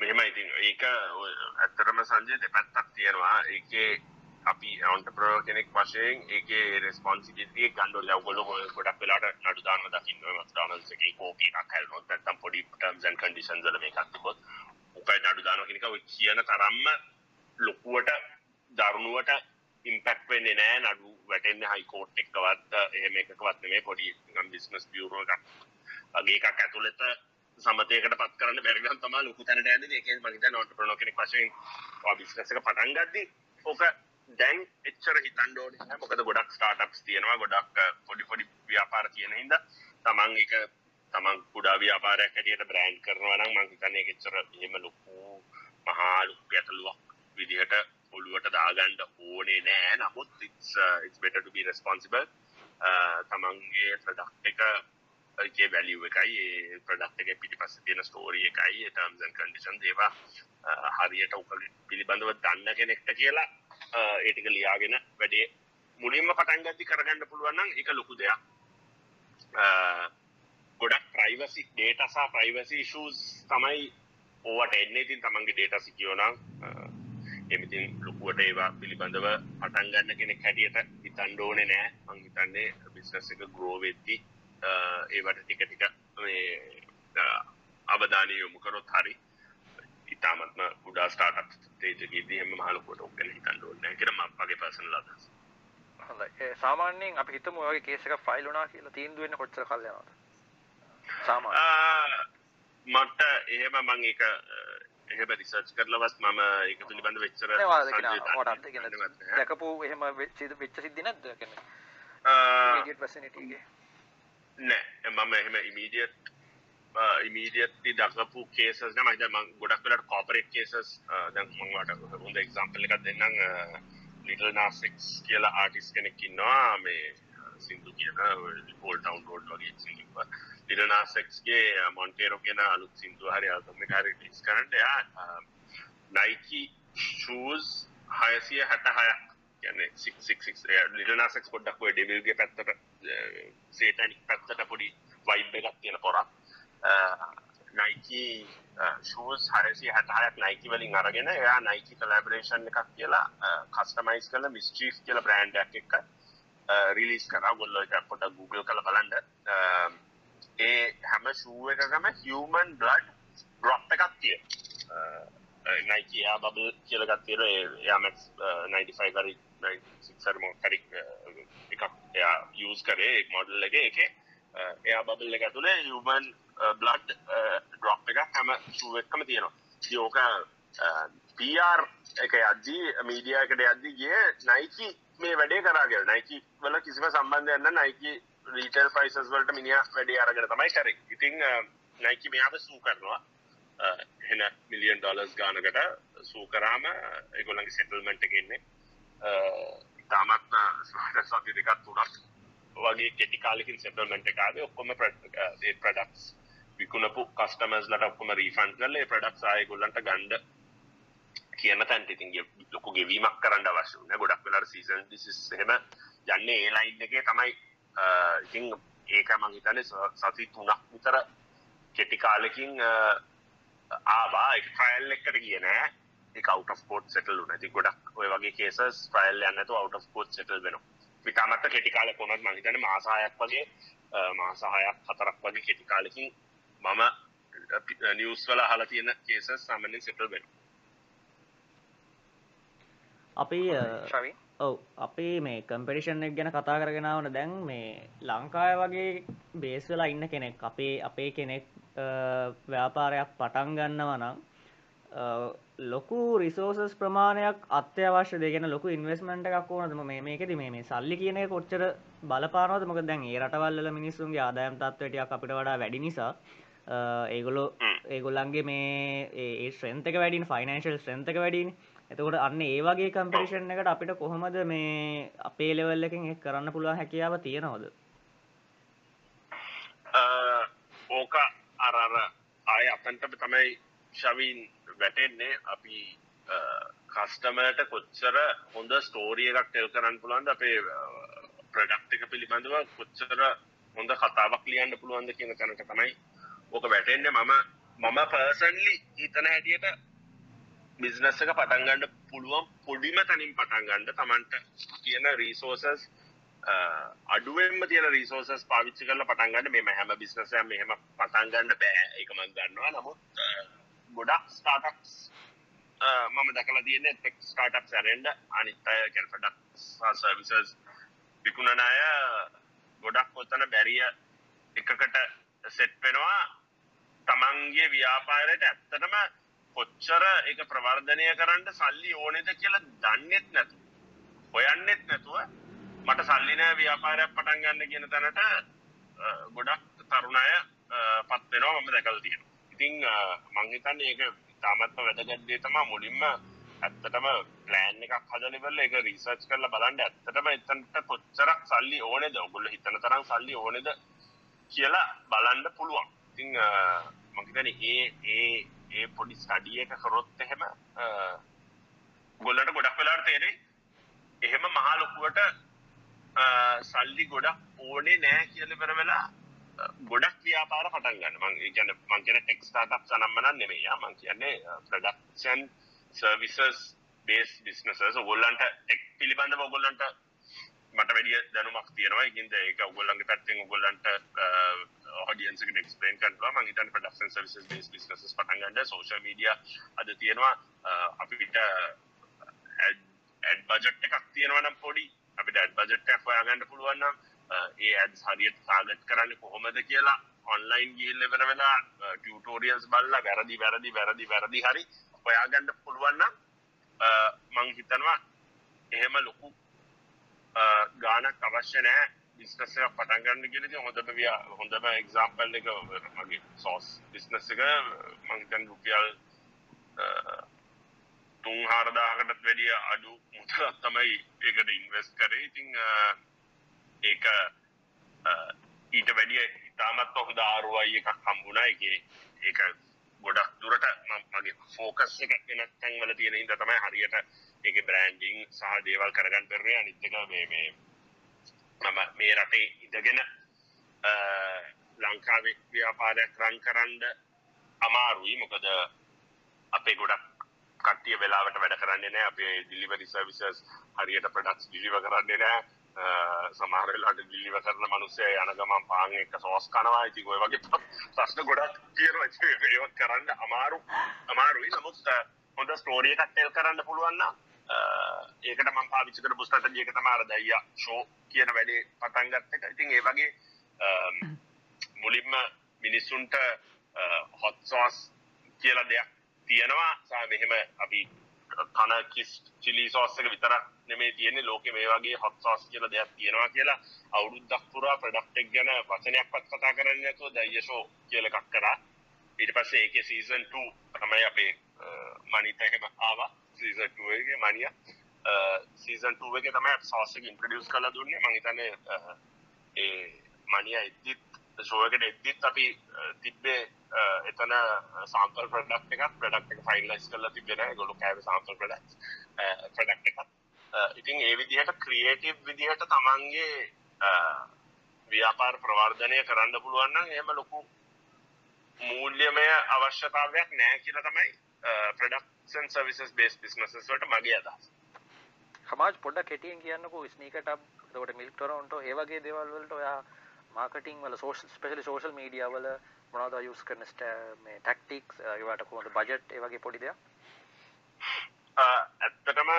මෙහෙම ඉතින් ඒක ඇත්තටම සංජය දෙපැත්තක් තියෙනවා. ඒකේ අපි ඔන්ටර්ප්‍රනර් කෙනෙක් වශයෙන් ඒකේ රෙස්පොන්සිබිලිටි එක ගන්න ඕනේ. ඔයගොල්ලෝ ගොඩක් වෙලාවට නඩු දානවා දකින්න ඔය මක්ඩොනල්ඩ්ස් එකේ කෝපි එකක් හැලුනොත් නැත්නම් පොඩි ටර්ම්ස් ඇන්ඩ් කන්ඩිෂන්ස් වල මේකක් තිබ්බොත් උකයි නඩු දානවා කියන එක ඔය කියන තරම්ම ලොකුවට දරුණුවට ඉම්පැක්ට් වෙන්නේ නැහැ. නඩු වැටෙන්නේ හයි කෝට් එකකවත් එහෙම එකකවත් නෙමෙයි. පොඩි නිකන් බිස්නස් බියුරෝ එකක් වගේ එකක් ඇතුළත සමතයකට පත් කරන්න බැරි නම් තමයි ලොකු තැනට යන්නේ ඒකෙන් මම හිතන්නේ ඔන්ටර්ප්‍රනර් කෙනෙක් වශයෙන් ඔය බිස්නස් එක පටන් ගද්දි ඕක දැන් එච්චර හිතන්න ඕනේ නැහැ මොකද ගොඩක් ස්ටාර්ට්අප්ස් තියෙනවා. ගොඩක් පොඩි පොඩි ව්‍යාපාර තියෙන හින්දා තමන් ඒක තමන් කුඩා ව්‍යාපාරයක් හැටියට බ්‍රෑන්ඩ් කරනවා නම් මම හිතන්නේ ඒක එච්චර එහෙම ලොකු මහා ලොකු ගැටලුවක් විදිහට ඔළුවට දාගන්න ඕනේ නෑ. නමුත් it's uh, it's better to be responsible. තමන්ගේ ප්‍රොඩක්ට් එක එකේ වැලියු එකයි ඒ ප්‍රොඩක්ට් එකේ පිටිපස්සේ තියෙන ස්ටෝරි එකයි ඒ ටර්ම්ස් ඇන්ඩ් කන්ඩිෂන්ස් ඒවා හරියට උක පිළිබඳව දන්න කෙනෙක්ට කියලා ඒ ටික ලියාගෙන වැඩේ මුලින්ම පටන් ගද්දි කරගන්න පුළුවන් නම් ඒක ලොකු දෙයක්. ගොඩක් ප්‍රයිවසි ඩේටා සහ ප්‍රයිවසි ඉෂුස් තමයි ඕවට එන්නේ. ඉතින් තමන්ගේ ඩේටා සිකියෝ නම් එමිතින් ලොකුවට ඒවා පිළිබඳව පටන් ගන්න කෙනෙක් හැටියට හිතන්න ඕනේ නෑ. මං හිතන්නේ බිස්නස් එක ග්‍රෝ වෙද්දි ඒවට ටික ටික මේ අවධානය යොමු කරොත් හරි. ඉතාමත්ම ගුඩා ස්ටාර්ට් තේජකේදී හැම මහලොකුවට ඔක් ගැන හිතන්න ඕනේ මම මගේ පර්සනල් අදහස. හොඳයි. සාමාන්‍යයෙන් අපි හිතමු ඔය වගේ කේස් එකක් ෆයිල් වුණා කියලා තීන්දුව වෙන්න කොච්චර කල් යනවද? සාමාන්‍ය. මට එහෙම මම ඒක එහෙම රිසර්ච් කරලවත් මම ඒක පිළිබඳව වෙච්චර දැකපු එහෙම වෙච්ච සිද්ධි නැද්ද කියන්නේ? නෑ මම එහෙම ඉමීඩියට් ඉමීඩියට්ලි දකපු කේසස් නම හිත මං ගොඩක් වෙලට කෝපරේට් කේසස් දැන් මං වට හොඳ එක්සාම්පල් එකක් දෙන්නම් uh, ලිටල් නාසික්ස් කියලා ආටිස් කෙනෙක් ඉන්නවා මේ uh, සින්දු කියන හෝල් ටවුන් රෝඩ් වගේ සින්දුව ලිටල් නාසික්ස්ගේ මොන්ටේරෝ කියන අලුත් සින්දුව හරි ආල්බම් එක හරි රිලීස් කරන්න එයා නයිකි ෂූස් 666ක් කියන්නේ 666 ලිටල් නාසික්ස් පොඩ්ඩක් ඔය ඩෙවිල්ගේ පැත්තට uh, සේටනික් පැත්තට පොඩි වයිබ් එකක් තියෙන පොරක්. නයිකි ෂූස් හරසි හටහයක් නයිකි වලින් අරගෙන එයා නයිකි කලබරේෂන් එකක් කියලා කස්ටමයිස් කල මිස්චීස් කියල බ්‍රන්ඩක් එක රිලිස් කර. ගොල්ල එක පොට Google කළ බලන්ඩ um, ඒ හැම ෂූ එකකම හියමන් බ්ලඩ් ඩ්‍රොප් එකක් තිය නයිකි යා බබල් කියලගත් තේර යාමක් 95 කරි සික්සරම කරික් එකක් එයා යස් කරේ මොඩල් uh, එක. එක එයා බබල් එක ඇතුළේ human Uh, blood uh, drop uh, එක හැම ශුවක්කම තියෙනවා. යෝක පර් එක අද්දී මීඩිය එකට අද්දී ගිය නයිකි මේ වැඩේ කරාගෙන නයිකි වල කිසිම සම්බන්ධයන්න නයිකි රීටල් පයිසස් වලට මිනිිය වැඩේ අරගෙන තමයි කර. ඉතිං නයිකි මෙයාව සූ කරනවා. හෙන මිලියන් ඩොලස් ගානකට සූ කරාම එගොලගේ සෙටල්මෙන්ට් එකෙන්නේ ඉතාමත් ස්මාට සති දෙකත් තුනක්. වගේ කෙටිකාලකින් සෙටල්මෙන්ට් එකාද ඔක්කොම ප්‍රඩක්ස් විකුණපු කස්ටමස් ලට ඔක්කොම රීෆන් කරල ප්‍රඩක්ස් ආය ගොල්ලන්ට ගණ්ඩ කියන තැන්ට ඉතින් ලොකු ගෙවීමක් කරන්න අවශ්‍ය වන ගොඩක් වෙලට සීසන් හෙම යන්නේ ඒලයින් එකේ තමයි ඉතිං ඒක මං හිතන සති තුනක් විතර කෙටි කාලෙකින් ආවා. ට්‍රයිල් එකට කියන එක අවුට ස්පෝට් සෙටල් නැති ගොඩක් ඔය වගේ කේසස් ට්‍රයිල් යන්නතු අවුට ස්පෝට් සෙටල් වෙන විතාමත්ත කෙටිකාල කොනත් මහිතන මාසායක් වගේ මාසාහයක් හතරක් වගේ කෙටිකාලකින් මම නිියස් වල හලා තියෙන කේසස් සාමනෙන් සෙටල් වෙන අපි ඔව් අපි මේ කම්පිටිෂන් එක ගැන කතා කරගෙනවන දැන් මේ ලංකාය වගේ බේස් වෙලා ඉන්න කෙනෙක් අපේ අපේ කෙනෙක් ව්‍යාපාරයක් පටන් ගන්නව නම් ලොකු රිසෝසස් ප්‍රමාණයක් අත්‍යවශ්‍ය දෙගෙන ලොකු ඉන්වස්මට එකක් ඕනදම මේ මේකෙති මේ සල්ලි කියන කොච්චර බලපානවද? මොක දැන් ඒ රටවල්ල මිනිස්සුන්ගේ ආදායම් තත්වටයක් අපිට වඩා වැඩි නිසා ඒගොලො ඒගොල්ලන්ගේ මේ ඒ ශ්‍රන්තක වැඩින් ෆයිනන්ශල් ශ්‍රන්තක වැඩින් එතකොට අන්න ඒ වගේ කම්පිටිෂන් එකට අපිට කොහොමද මේ අපේ ලෙවල් එකෙන් එක් කරන්න පුළුවන් හැකියාව තියෙනවද? ඕක අර අර ආය අපන්ට තමයි ශවීන් වැටෙන්නේ. අපි කස්ටමට කොච්චර හොඳ ස්ටෝරිය එකක් ටෙල් කරන්න පුළුවන්ද? අපේ ප්‍රඩක්් එක පිළිබඳව කොච්චර හොඳ කතාවක් ලියන්න පුළුවන්ද කියන තැනට තමයි ඕක වැටෙන්නේ මම මම පර්සන්ලි හිතන හැටියට බිස්නස් එක පටන්ගන්න පුළුවන් පොඩිම තනින් පටන්ගන්න තමන්ට කියන රීසෝසස් අඩුවෙන්ම තියෙන රීසෝසස් පාවිච්චි කරල පටන්ගන්න මේ හැම බිස්නසය මෙහෙම පටන්ගන්න බෑ. එකමන් දන්නවා. නමුත් ගොඩක් ස්ටාටක්ස් මම දකල තියන ටෙක් ස්ටාටක් සැරෙන්ඩ අනිත්තය කැල්පඩක් සර්විසස් විකුණන අය ගොඩක් ඔත්තන බැරිය එකකට සෙට් වෙනවා. තමන්ගේ ව්‍යාපාරයට ඇත්තටම කොච්චර එක ප්‍රවර්ධනය කරන්න සල්ලි ඕනෙද කියලා දන්නෙත් නැතු හොයන්නෙත් නැතුව මට සල්ලිනෑ ව්‍යාපාරයක් පටන් ගන්න කියන තැනට ගොඩක් තරුණය පත්වෙනවා මම දැකල් තියෙන ඉතිං මංහිතන්න ඒක තාමත්ම වැදගත්දේ තමා මුලින්ම ඇත්තටම ප්ලෑන් එකක් හදලිවල එක රිසර්ච් කරල බලන්ඩ ඇත්තටම එතන්ට කොච්චරක් සල්ලි ඕනෙද? ඔගුල්ල හිතන තරම් සල්ලි ඕනෙද කියලා බලන්ඩ පුළුවන්. ඉතිං මංහිතන ඒ ඒ ඒ පොඩි ස්ටඩිය එක කරොත් එහෙම ගොල්ලට ගොඩක් වෙලාට තේරේ එහෙම මහලොකුවට සල්ලි ගොඩක් ඕනේ නෑ කියල පෙර වෙලා ගොඩක් ව්‍යාපාර පටන් ගන්න. මං කියන මං කියන ටෙක් ස්ටාර්ට්අප් සනම්මන නෙමෙයි. මං කියන්නේ ප්‍රොඩක්ෂන් සර්විසස් බේස් බිස්නසස් ඔයගොල්ලන්ට ටෙක් පිළිබඳව ඔයගොල්ලන්ට මට වැඩිය දැනුමක් තියෙනවා. ඉතින් ඒක ඔයගොල්ලන්ගේ පැත්තෙන් ඔයගොල්ලන්ට ඔඩියන්ස් එකට එක්ස්ප්ලেইন කරනවා මම හිතන්නේ ප්‍රොඩක්ෂන් සර්විසස් බේස් බිස්නසස් පටන් ගන්න සෝෂල් මීඩියා අද තියෙනවා අපිට ඇඩ් බජට් එකක් තියෙනවා නම් පොඩි අපිට ඇඩ් බජට් එකක් හොයාගන්න පුළුවන් නම් ඒ ඇඩ්ස් හරියට ටාගට් කරන්නේ කොහොමද කියලා ඔන්ලයින් ගිහිල්ලා ඉවර වෙලා ටියුටෝරියල්ස් බලලා වැරදි වැරදි වැරදි වැරදි හරි හොයාගන්න පුළුවන් නම් මං හිතනවා එහෙම ලොකු ගානක් අවශ්‍ය නෑ බිස්නස පටන්ගන්න ගෙලති හොඳම විය හොඳම එක්සාම්පල් එක මගේ සෝස් බිස්නස් එක මංතන් රුපියල් තුන් හාරදාහකටත් වැඩිය අඩු මුතලත් තමයි ඒකට ඉන්වස් කරේ. ඉතිං ඒක ඊට වැඩිය ඉතාමත් හොඳ ආරුවයි එකක් හම්බුණා එක ඒක ගොඩක් දුරට මගේ ෆෝකස් එක වෙනත් තැන්වල තියෙන ඉද තමයි හරියට ඒක බ්‍රෑන්ඩිං සහ දේවල් කරගන්න පෙරේ අනිත්තක මේ මේ මම මේ රටේ ඉඳගෙන ලංකාවේ ව්‍යාපාරයක් රන් කරන්න අමාරුයි. මොකද අපේ ගොඩක් කට්ටිය වෙලාවට වැඩ කරන්නේ නෑ අපේ ඩිලිවරි සර්විසස් හරියට ප්‍රොඩක්ට්ස් ඩිලිවර් කරන්නේ නෑ සමහර වෙලාවට ඩිලිවර් කරන මිනිස්සු යන ගමන් පාන් එක සෝස් කනවා. ඉතින් ඔය වගේ ප්‍රශ්න ගොඩක් තියෙනවා. ඒක කරන්න අමාරු. අමාරුයි. නමුත් හොඳ ස්ටෝරිය එකක් ටෙල් කරන්න පුළුවන් නම් ඒකට මම පාවිච්චි කරපු ස්ට්‍රැටජි එක තමයි අර දයියා ෂෝ කියන වැඩේ පටන් ගත්ත එක. ඉතින් ඒ වගේ මුලින්ම මිනිස්සුන්ට හොත්සෝස් කියලා දෙයක් තියෙනවා. සහ මෙහෙම අපි කන කිස් චිලි සෝස්සක විතරක් නෙමේ තියෙන්නේ. ලෝකෙ මේ වගේ හොත් සෝස් කියලා දෙයක් තියෙනවා කියලා අවුරුද්දක් පුරා ප්‍රොඩක්ට් එක ගැන වචනයක්වත් කතා කරන්නේ නැතුව දයෂෝ කියලා එකක් කරා. ඊට පස්සේ ඒකේ සීසන් 2 තමයි අපේ මනිත එහෙම ආවා. සීසන් 2 එකේ මනියා සීසන් 2 එකේ තමයි සෝස් එක ඉන්ට්‍රොඩියුස් කරලා දුන්නේ. මම හිතන්නේ uh, ඒ මනියා එද්දිත් ෂෝ එකට එද්දිත් අපි uh, තිබ්බේ uh, එතන සාම්පල් ප්‍රඩක්් එකක්. ප්‍රඩක්් එක ෆයිල්ලස් කරලා තිබෙන ගොලු කෑව සාම්පල් ප්‍රඩක්් ප්‍රඩක්් එකක්. ඉතින් ඒ විදිහට ක්‍රියේටව් විදිහට තමන්ගේ ව්‍යාපාර ප්‍රවර්ධනය කරන්න පුළුවන්න එහෙම ලොකු මූල්‍යමය අවශ්‍යතාවයක් නෑ කියල තමයි ප්‍රඩක්ෂන් සවිසස් බේස් බිස්නසස් වලට මගේ අදස් සමාජ් පොඩ්ඩක් කෙටියෙන් කියන්නකෝ ස්නීකට ට මිල්ක් ටොරන්ට ඒවගේ දෙවල්වලට ඔයා මාර්කටිං වල සෝෂල් ස්පෙශලි සෝෂල් මීඩිය වල මොනවද යූස් කරන මේ ටැක්ටික්ස් ඒවට කොහොමද බජට් ඒ වගේ පොඩි දෙයක්? ඇත්තටම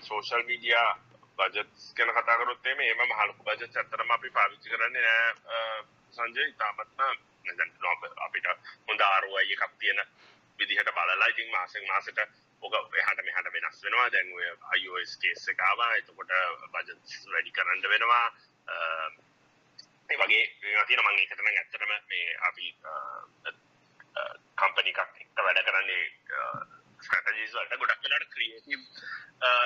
සෝෂල් මීඩියා බජට්ස් ගැන කතා කරොත් එමේ එම මහලුකු බජට් ඇත්තටම අපි පාවිච්චි කරන්නේ නෑ. සංජය ඉතාමත්ම අපිට හොඳ ROI එකක් තියෙන විදිහට බලලා ඉතින් මාසෙන් මාසෙට ඔක එහාට මෙහාට වෙනස් වෙනවා. දැන් ඔය iOS කේස් එක ආවා. එතකොට බජට්ස් වැඩි කරන්න වෙනවා. ඒ වගේ මේවා තියෙන මම ඒකට නම් ඇත්තටම මේ අපි කම්පැනි එකක් එක්ක වැඩ කරන්නේ ස්ට්‍රැටජිස් වලට ගොඩක් වෙලාවට ක්‍රියේටිව්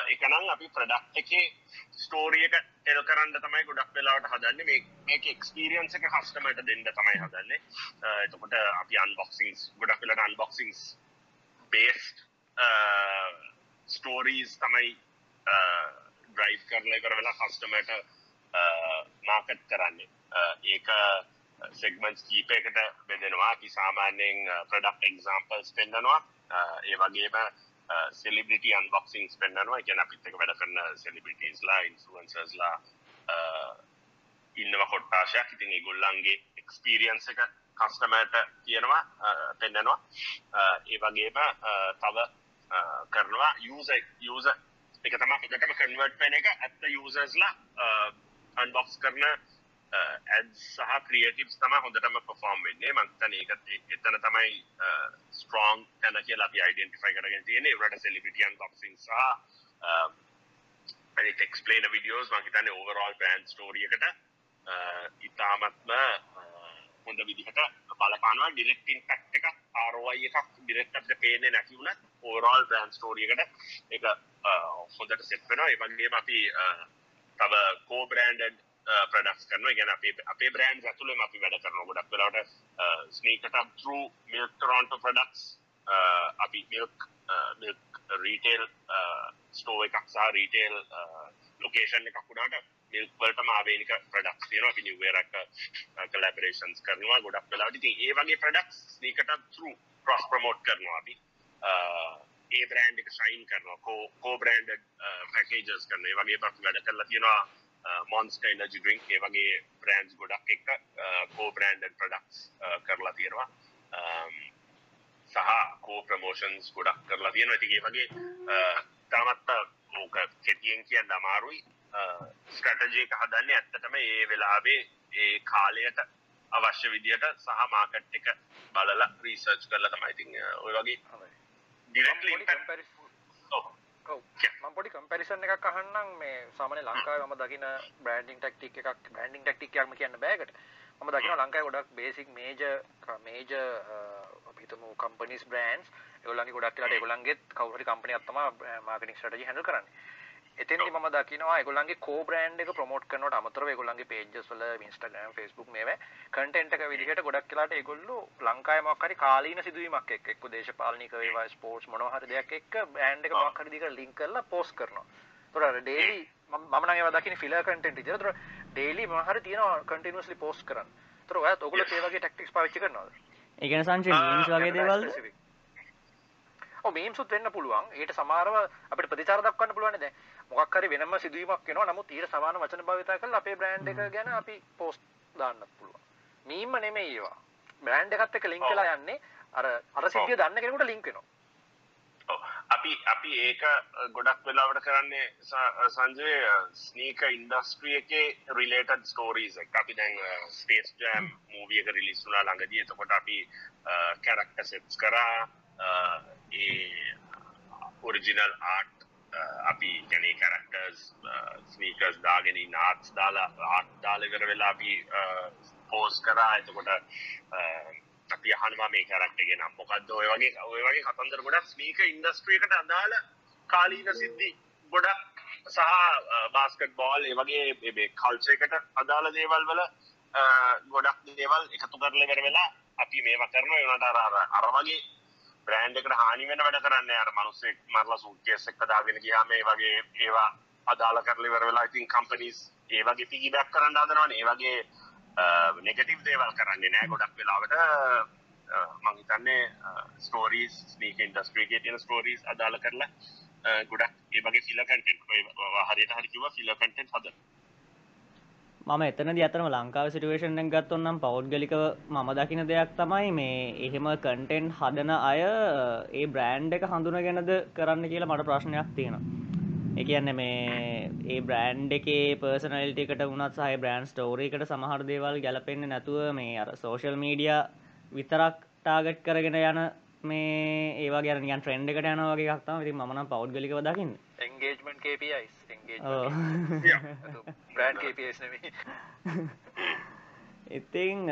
එක නම් අපි ප්‍රොඩක්ට් එකේ ස්ටෝරි එක ටෙල් කරන්න තමයි ගොඩක් වෙලාවට හදන්නේ මේ මේක එක්ස්පීරියන්ස් එක කස්ටමර්ට දෙන්න තමයි හදන්නේ එතකොට අපි අන්බොක්සින්ග්ස් ගොඩක් වෙලාවට අන්බොක්සින්ග්ස් බේස්ඩ් ස්ටෝරීස් තමයි ඩ්‍රයිව් කරලා කර වෙලා කස්ටමර්ට මාකට් කරන්නේ ඒක සෙගමන්ස් කීපයකට බෙදෙනවා අපි සාමාන්‍යයෙන් ප්‍රඩක්් එක්සාම්පල්ස් පෙන්න්නනවා ඒ වගේම සෙලිබිටි අන්බොක්සිංස් පෙන්න්නනවා ගැන අපිත්තක වැඩ කරන්න සෙලිබිටස්ලා ඉන්ෆුවන්සර්ස්ලා ඉන්නව කොට්ටාශයක්. ඉතින් ඒගොල්ලන්ගේ එක්ස්පීරියන්ස එක කස්ටමට කියනවා පෙන්න්නනවා ඒ වගේම තව කරනවා. යස යස එක තම එකටම කන්වර්ට් පෙන එක. ඇත්ත යසස්ලා අන්බොක්ස් කරන ඇඩ් සහ ක්‍රියටිව්ස් තම හොඳටම පොෆෝම් වෙන්නේ. මංතන ඒකත් එතන තමයි ස්ට්‍රෝන් තැන කිය අපි අයිඩෙන්ටිෆයි කරගෙන තියෙන රට සෙලිබිටියන් බොක්සිං සහ එක්ස්පලේන විඩියෝස් මහිතන්න ඕවරෝල් බෑන් ස්ටෝරියකට ඉතාමත්ම හොඳ විදිහට බලපානවා. ඩිරෙක්ටින් පැක්් එක ආරෝයි එකක් ඩිරෙක්ට්ට පේන නැතිවුණ ඕරෝල් බෑන් ස්ටෝරියකට එක හොඳට සෙට්වෙනවා එවගේම අපි තව කෝබරන්ඩ ප්‍රඩක්ස් කරන ගැන අපේ අපේ බ්‍රන්් ඇතුලේ අපි වැඩ කරන ගොඩක් වෙලාට ස්නීකට තරු මිල්ටරොන්ට ප්‍රඩක්ස් අපි මිල්ක් මිල්ක් රීටේල් ස්ටෝ එකක් සහ රීටේල් ලොකේෂන් uh, එකක් වුණාට මිල්වලට මාවේනික ප්‍රඩක්ස් තියෙනවා. අපි නිවරක් කලබරේෂන්ස් uh, කරනවා ගොඩක් වෙලාට ඉතින් ඒ වගේ ප්‍රඩක්ස් ස්නීකට තරු ප්‍රොස් ප්‍රමෝට් කරනවා අපි. Uh, ඒ බ්‍රන්ඩ් එක සයින් කරනවා. කෝ කෝ බ්‍රන්ඩ් පැකේජස් කරන ඒ වගේ පත් වැඩ කරලා තියෙනවා මොන්ස්ට එනජි ඩ්‍රින්ක් ඒ වගේ බ්‍රන්ස් ගොඩක් එක කෝ බ්‍රන්ඩ් ප්‍රඩක්ස් කරලා තියෙනවා. සහ කෝ ප්‍රමෝෂන්ස් ගොඩක් කරලා තියෙන ඇතිගේ වගේ තමත්ත ඕක කෙටියෙන් කියන්න අමාරුයි. ස්ටටජයක හදන්න ඇත්තටම ඒ වෙලාවේ ඒ කාලයට අවශ්‍ය විදියට සහ මාකට් එක බලල රීසර්ච් කරලා තමයිතින් ඔය වගේ ඩිරෙක්ලි මම පොඩි කම්පැරිසන් එකක් අහන්නම් මේ සාමාන්‍ය ලංකාවේ මම දකින බ්‍රෑන්ඩින් ටැක්ටික් එකක් බ්‍රෑන්ඩින් ටැක්ටික් එකක්ම කියන්න බෑකට මම දකිනවා ලංකාවේ ගොඩක් බේසික් මේජර් මේජර් අපි හිතමු කම්පනීස් බ්‍රෑන්ඩ්ස් ඒගොල්ලන්ගේ ගොඩක් වෙලාට ඒගොල්ලන්ගේ කවුරු හරි කම්පැනියක් තමයි මාකටිං ස්ට්‍රැටජි හැන්ඩල් කරන්නේ එතෙන්දි මම දකිනවා ඒගොල්ලන්ගේ කෝ බ්‍රෑන්ඩ් එක ප්‍රොමෝට් කරනවට අමතරව ඒගොල්ලන්ගේ පේජස් වල Instagram Facebook මේවා කන්ටෙන්ට් එක විදිහට ගොඩක් වෙලාට ඒගොල්ලෝ ලංකාවේ මොකක් හරි කාලීන සිදුවීමක් එක්ක එක්ක දේශපාලනික වේවා ස්පෝර්ට්ස් මොනවා හරි දෙයක් එක්ක බ්‍රෑන්ඩ් එක මොකක් හරි දිගට ලින්ක් කරලා පෝස්ට් කරනවා. ඒතර අර ඩේලි මම නම් ඒවා දකින්නේ ෆිලර් කන්ටෙන්ට් විදිහට. ඒතර ඩේලි මොනවා හරි තියෙනවා කන්ටිනියස්ලි පෝස්ට් කරන්න. ඒතර ඔයාත් ඔයගොල්ලෝ ඒ වගේ ටැක්ටික්ස් පාවිච්චි කරනවද? ඒ කියන්නේ සංචේ මීම්ස් වගේ දේවල්ද? ඔව් මීම්සුත් වෙන්න පුළුවන්. ඊට සමහරව අපිට ප්‍රතිචාර දක්වන්න පුළුවන් නේ දැන්. මොකක් හරි වෙනම සිදුවීමක් වෙනවා. නමුත් ඊට සමාන වචන භාවිතා කරලා අපේ බ්‍රෑන්ඩ් එක ගැන අපි පෝස්ට් දාන්නත් පුළුවන්. මීම්ම නෙමෙයි ඒවා. බ්‍රෑන්ඩ් එකත් එක්ක ලින්ක් වෙලා යන්නේ අර අර සිද්ධිය දන්න කෙනෙකුට ලින්ක් වෙනවා. අපි අපි අපි ඒක ගොඩක් වෙලාවට කරන්නේ සංජය ස්නීක ඉන්ඩස්ට්‍රිය එකේ රිලේටඩ් ස්ටෝරීස් එක. අපි දැන් ස්පේස් ජෑම් මූවිය එක රිලිස් වුණා ළඟදී. එතකොට අපි කැරක්ටර් සෙට්ස් කරා. ඒ ඔරිජිනල් ආට් අපි ගැනේ කරක්ටර්ස් ස්නීකර්ස් දාගෙන නාට්ස් දාලා ආට් දාලකර වෙලා අපි පෝස් කරා. එතකොට අපි අහනවා මේ කරක්ටගේ නම්. මොකක්ද ඔය වගේ ඔය වගේ කතන්දර ගොඩක් ස්නීක ඉන්ඩස්ට්‍රියකට අදාළ කාලීන සිද්ධි ගොඩක් සහ බාස්කට් බෝල් ඒ වගේ කල්චයකට අදාළ දේවල් වල ගොඩක් දේවල් එකතු කරල කර වෙලා අපි මේවා කරන වනට අර අර වගේ බ්‍රෑන්් එකට හානි වෙන වැඩ කරන්න අර මනුස්සෙක් මරලා සූකේස් එක්ක දාගෙන ගියාම මේ වගේ ඒවා අදාළ කරලි වර වෙලා ඉතින් කම්පනීස් ඒ වගේ පිගිබැක් කරන්න අදනවන ඒ වගේ නෙගටීව් දේවල් කරන්නේ නෑ ගොඩක් වෙලාවට. මංහිතන්නේ ස්ටෝරීස් ස්නීක ඉන්ඩස්ට්‍රීගේ තියෙන ස්ටෝරීස් අදාල කරලා ගොඩක් ඒ වගේ ෆිල කටෙන්් හරියට හරිකිව ෆිල කටෙන්් හද මම එතනදි අතරම ලංකාව සිටුවේෂන්ෙන් ගත්තොන්නම් පෞද්ගලිකව මම දකින දෙයක් තමයි මේ එහෙම කන්ටෙන්් හදන අය ඒ බ්‍රෑන්් එක හඳුන ගැනද කරන්න කියලා මට ප්‍රශ්නයක් තියෙනවා. එකන්න මේ ඒ බ්‍රෑන්් එකේ පර්සනල්ටිකට වනත් සහ බ්‍රන්් ස්ටෝරීකට සමහර දේවල් ගැලපෙන්න්න නැතුව මේ අර සෝශල් මීඩිය විතරක් ටාගට් කරගෙන යන මේ ඒවා ගැන යන් ට්‍රෙන්ඩ් එකට යන වගේ ක්තම ති මන පෞද්ගලික දකින්න. එන්ගේජමෙන්ට් KPIs බ්‍රන්් KPIs නෙමේ ඉතිං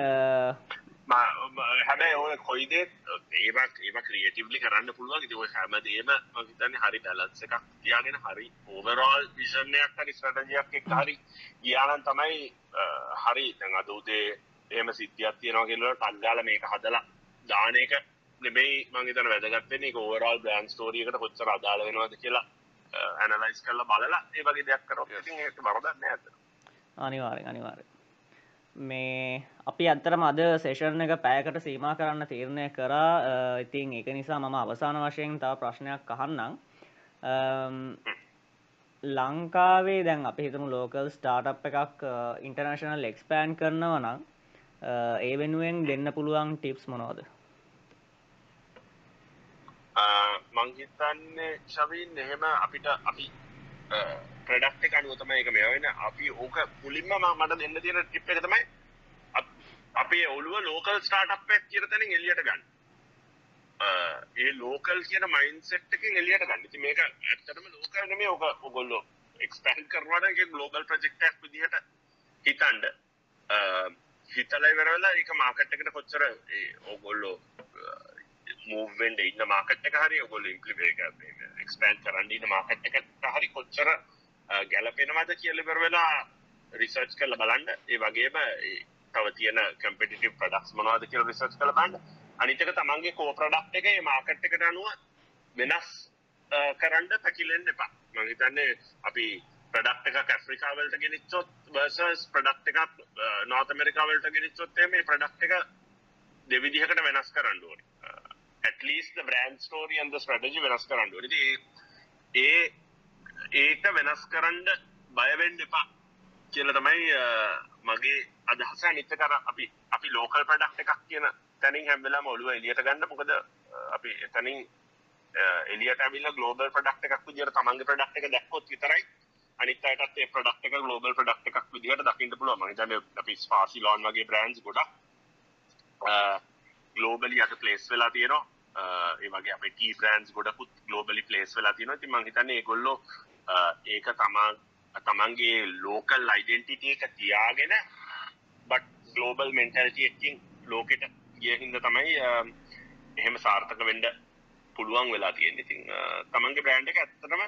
හැබැයි ඕන කොයිදේ ඒවක් ඒම ක්‍රියටවලි කරන්න පුළුවන්. ඉති ඔය හැමදේම මහිතන්නේ හරි පැලත්ස එකක් තියාගෙන හරි ඕවරෝල් විෂණයක් හරි ස්ටජයක් එක් හරි ගියානන් තමයි හරි. තැන් අදූතේ එම සිද්ධියත් තියෙනවා කියලට ටක්ගාල මේක හදලා දානක නෙබයි මංගේතන වැදගත්තන්නේ ඕවරල් බ්‍රන්් ස්ටෝරියකට කොච්චර අදාල වෙනවාද කියලා ඇනලයිස් කරලා බලලා ඒ වගේ දෙයක් කරොත් බරදන්න ඇත අනිවාරෙන් අනිවාරය මේ අපි අත්තරම අද සේෂණ එක පෑකට සීම කරන්න තීරණය කරා. ඉතින් එක නිසා මම අවසාන වශයෙන් තව ප්‍රශ්නයක් අහන්නම්. ලංකාවේ දැන් අපි හිතමු ලෝකල් ස්ටාර්ට් එකක් ඉන්ටර්නශනල් එක්ස්පෑන් කරනව නම් ඒ වෙනුවෙන් දෙන්න පුළුවන් ටිප්ස් මොනෝද මංහිතන්නේ ශවීන් එහෙම අපිට අපි ප්‍රඩක්් එක අනුවතම එක මේ වෙන අපි ඕක පුලින්ම මට දෙන්න තියෙන ටිප් එක තමයි අපේ ඔළුව ලෝකල් ස්ටාර්ට් එකක් කියන තැනින් එළියට ගන්න. ඒ ලෝකල් කියන මයින්ඩ්සෙට් එකෙන් එළියට ගන්න. ඉතින් මේක ඇත්තටම ලෝකල් නෙමෙයි ඔක ඔයගොල්ලෝ එක්ස්පෑන්ඩ් කරනවා නම් ඒක ග්ලෝබල් ප්‍රොජෙක්ට් එකක් විදිහට හිතන්න. හිතලා ඉවර වෙලා ඒක මාකට් එකට කොච්චර ඒ ඔයගොල්ලෝ මූව් වෙන්න ඉන්න මාකට් එක හරි ඔයගොල්ලෝ ඉම්ප්ලිමේට් කරන්න. එක්ස්පෑන්ඩ් කරන්න ඉන්න මාකට් එකට හරි කොච්චර ගැලපෙනවද කියල ඉවර වෙලා රිසර්ච් කරලා බලන්න. ඒ වගේම තව තියෙන කම්පිටිටිව් ප්‍රොඩක්ට්ස් මොනවද කියලා රිසර්ච් කරලා බලන්න. අනිත් එක තමන්ගේ කෝ ප්‍රොඩක්ට් එක මේ මාකට් එකට අනුව වෙනස් කරන්න පැකිලෙන්න එපා. මම හිතන්නේ අපි ප්‍රොඩක්ට් එකක් ඇෆ්‍රිකා වලට ගෙනිච්චොත් versus ප්‍රොඩක්ට් එකක් නෝර්ත් ඇමරිකා වලට ගෙනිච්චොත් මේ ප්‍රොඩක්ට් එක දෙවිදිහකට වෙනස් කරන්න ඕනේ. At least the brand story and the strategy වෙනස් කරන්න ඕනේ. ඒ ඒක වෙනස් කරන්න බයවෙන්න එපා කියල තමයි මගේ අදහස. නිත කර අපි අපි ලෝකල් ප්‍රඩක්් එකක් කියන තැනින් හැම්වෙලා ඔලුව එලියට ගන්න. මොකද අපි එතනින් එලියට ඇවිල ගලෝබල් ප්‍රඩක්් එකක් විදිර තමන්ගේ ප්‍රඩක්් එක දැක්කොත් විතරයි අනිත් අයටත් ඒ ප්‍රඩක්් එක ගලෝබල් ප්‍රඩක්් එකක් විදිට දකිට පුළුව මහිතන අපි ස්පාසි ලෝන් වගේ බ්‍රන්ස් ගොඩක් ගලෝබලි අට පලේස් වෙලා තියෙනවා. ඒ වගේ අප ටී බ්‍රන්ස් ගොඩකුත් ගලෝබලි පලේස් වෙලා තියෙනවා. ති මහිතන්නේ ගොල්ලෝ ඒක තමා තමන්ගේ ලෝකල් අයිඩෙන්ටිටිය එක තියාගෙන බට් ගලෝබල් මෙන්ටල්ටි එකින් ලෝකෙට ගියහින්ද තමයි එහෙම සාර්ථක වෙන්ඩ පුළුවන් වෙලා තියෙන ඉතින් තමන්ගේ බ්‍රෑන්් එක ඇත්තටම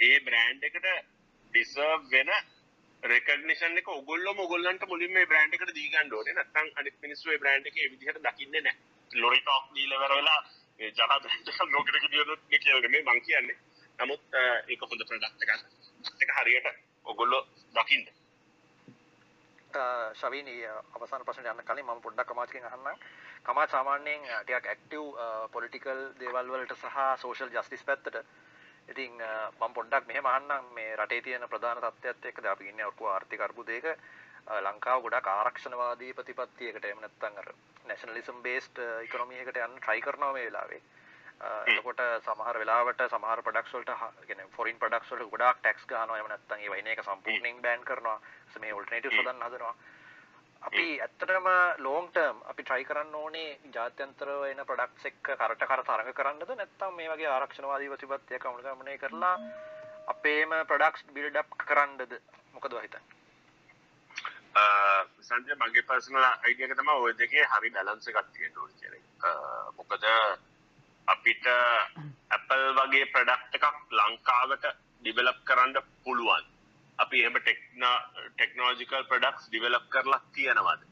ඒ බ්‍රෑන්් එකට ඩිසර්් වෙන රෙකනිෂන් එක ඔගොල්ල මොගොල්ලන්ට මුලින්ම බ්‍රෑන්් එකට දීගන්ඩෝන නත්තන් අනි මිනිස්ුවේ බ්‍රෑන්් එක විදිහට දකින්න නෑ ලොරි ටෝක් දීලවරවෙලා ජන බ්‍රන්් ලෝකට දියුණුත් කියලනේ මං කියන්නේ. නමුත් ඒක හොඳ ප්‍රඩක්් එකක්. එක හරියට ඔගොල්ලො දකිින්ද ශවීන අවසාන ප්‍රශ්න යන්න කලින් මම පොඩ්ඩක් කමාචකින් අහන්න කමා සාමාන්‍යයෙන් ටිකක් ඇක්ටිව් පොලිටිකල් දේවල් වලට සහ සෝෂල් ජස්ටිස් පැත්තට. ඉතින් මම පොඩ්ඩක් මෙහෙම අහන්නම්. මේ රටේ තියෙන ප්‍රධාන තත්ත්වයත් එක්ක අපි ඉන්නේ ඔක්කො ආර්ථික අර්බුදයක. ලංකාව ගොඩක් ආරක්ෂණවාදී ප්‍රතිපත්තියකට එහෙම නැත්නම් අර නැෂනලිසම් බේස්ඩ් ඉකොනොමි එකකට යන්න try කරනවා මේ වෙලාවේ. එතකොට සමහර වෙලාවට සමහර ප්‍රොඩක්ට්ස් වලට ගෙන ෆොරින් ප්‍රොඩක්ට්ස් වලට ගොඩාක් ටැක්ස් ගන්නවා එහෙම නැත්නම් ඒ වයින් එක සම්පූර්ණයෙන් බෑන් කරනවා. මේ ඔල්ටර්නේටිව්ස් හදන්න හදනවා. අපි ඇත්තටම ලෝන් ටර්ම් අපි try කරන්න ඕනේ ජාත්‍යන්තරව එන ප්‍රොඩක්ට්ස් එක්ක කරට කර තරඟ කරන්නද? නැත්නම් මේ වගේ ආරක්ෂණවාදී ප්‍රතිපත්තියක් අනුගමනය කරලා අපේම ප්‍රොඩක්ට්ස් බිල්ඩ් අප් කරන්නද? මොකද හිතන්නේ සංජය මගේ පර්සනල අයිඩියක තම ඔය දෙකේ හරි බැලන්ස එකක් තියෙන්න ඕනේ කියන එක. මොකද අපිට Apple වගේ ප්‍රොඩක්ට් එකක් ලංකාවට ඩිවෙලොප් කරන්න පුළුවන්. අපි එහෙම ටෙක්නෝලොජිකල් ප්‍රොඩක්ට්ස් ඩිවෙලොප් කරලා තියෙනවද?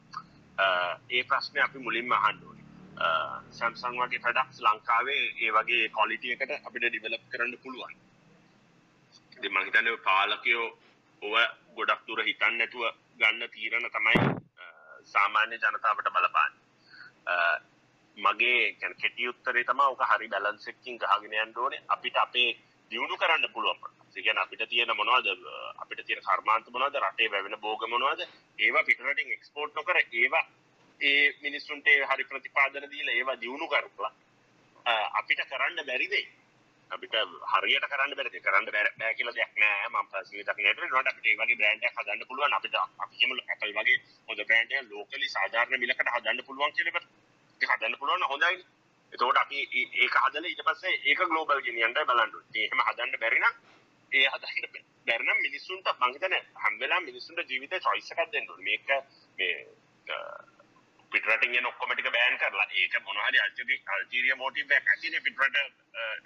ඒ ප්‍රශ්නේ අපි මුලින්ම අහන්න ඕනේ. Samsung වගේ ප්‍රොඩක්ට්ස් ලංකාවේ ඒ වගේ ක්වොලිටි එකට අපිට ඩිවෙලොප් කරන්න පුළුවන්. ඉතින් මම හිතන්නේ පාලකයෝ ඔව ගොඩක් දුර හිතන්න නැතුව ගන්න තීරණ තමයි සාමාන්‍ය ජනතාවට බලපාන්න. මගේ කෙටි උත්තරේ තමයි ඕක හරි බැලන්ස් එකකින් ගහගෙන යන්න ඕනේ. අපිට අපේ දියුණු කරන්න පුළුවන්. ඒ කියන්නේ අපිට තියෙන මොනවද අපිට තියෙන කර්මාන්ත මොනවද රටේ වැවෙන භෝග මොනවද ඒවා පිටරටින් එක්ස්පෝර්ට් නොකර ඒවා ඒ මිනිස්සුන්ට හරි ප්‍රතිපාදන දීලා ඒවා දියුණු කරලා අපිට කරන්න බැරි දෙයි අපිට හරියට කරන්න බැරි කරන්න බෑ කියලා දෙයක් නෑ. මම පර්සනලි දකින්නට නෝට අපිට ඒ වගේ බ්‍රෑන්ඩ් එකක් හදන්න පුළුවන්. අපිට අපි කියමු Apple වගේ හොඳ බ්‍රෑන්ඩ් එකක් ලෝකලි සාධාරණ මිලකට හදන්න පුළුවන් කියන එක ඒක හදන්න පුළුවන් නම් හොඳයි. එතකොට අපි ඒක හදලා ඊට පස්සේ ඒක ග්ලෝබල් ගෙනියන්න බලන්න ඕනේ. එහෙම හදන්න බැරි නම් ඒ හදන්න බැරි නම් මිනිස්සුන්ට මං හිතන්නේ හැම වෙලාවෙම මිනිස්සුන්ට ජීවිතේ choice එකක් දෙන්න ඕනේ. මේක මේ පිටරටින් එන ඔක්කොම ටික බෑන් කරලා. ඒක මොනවා හරි අල්ජීරියා මොටිව් එකක් ඇතිනේ පිටරට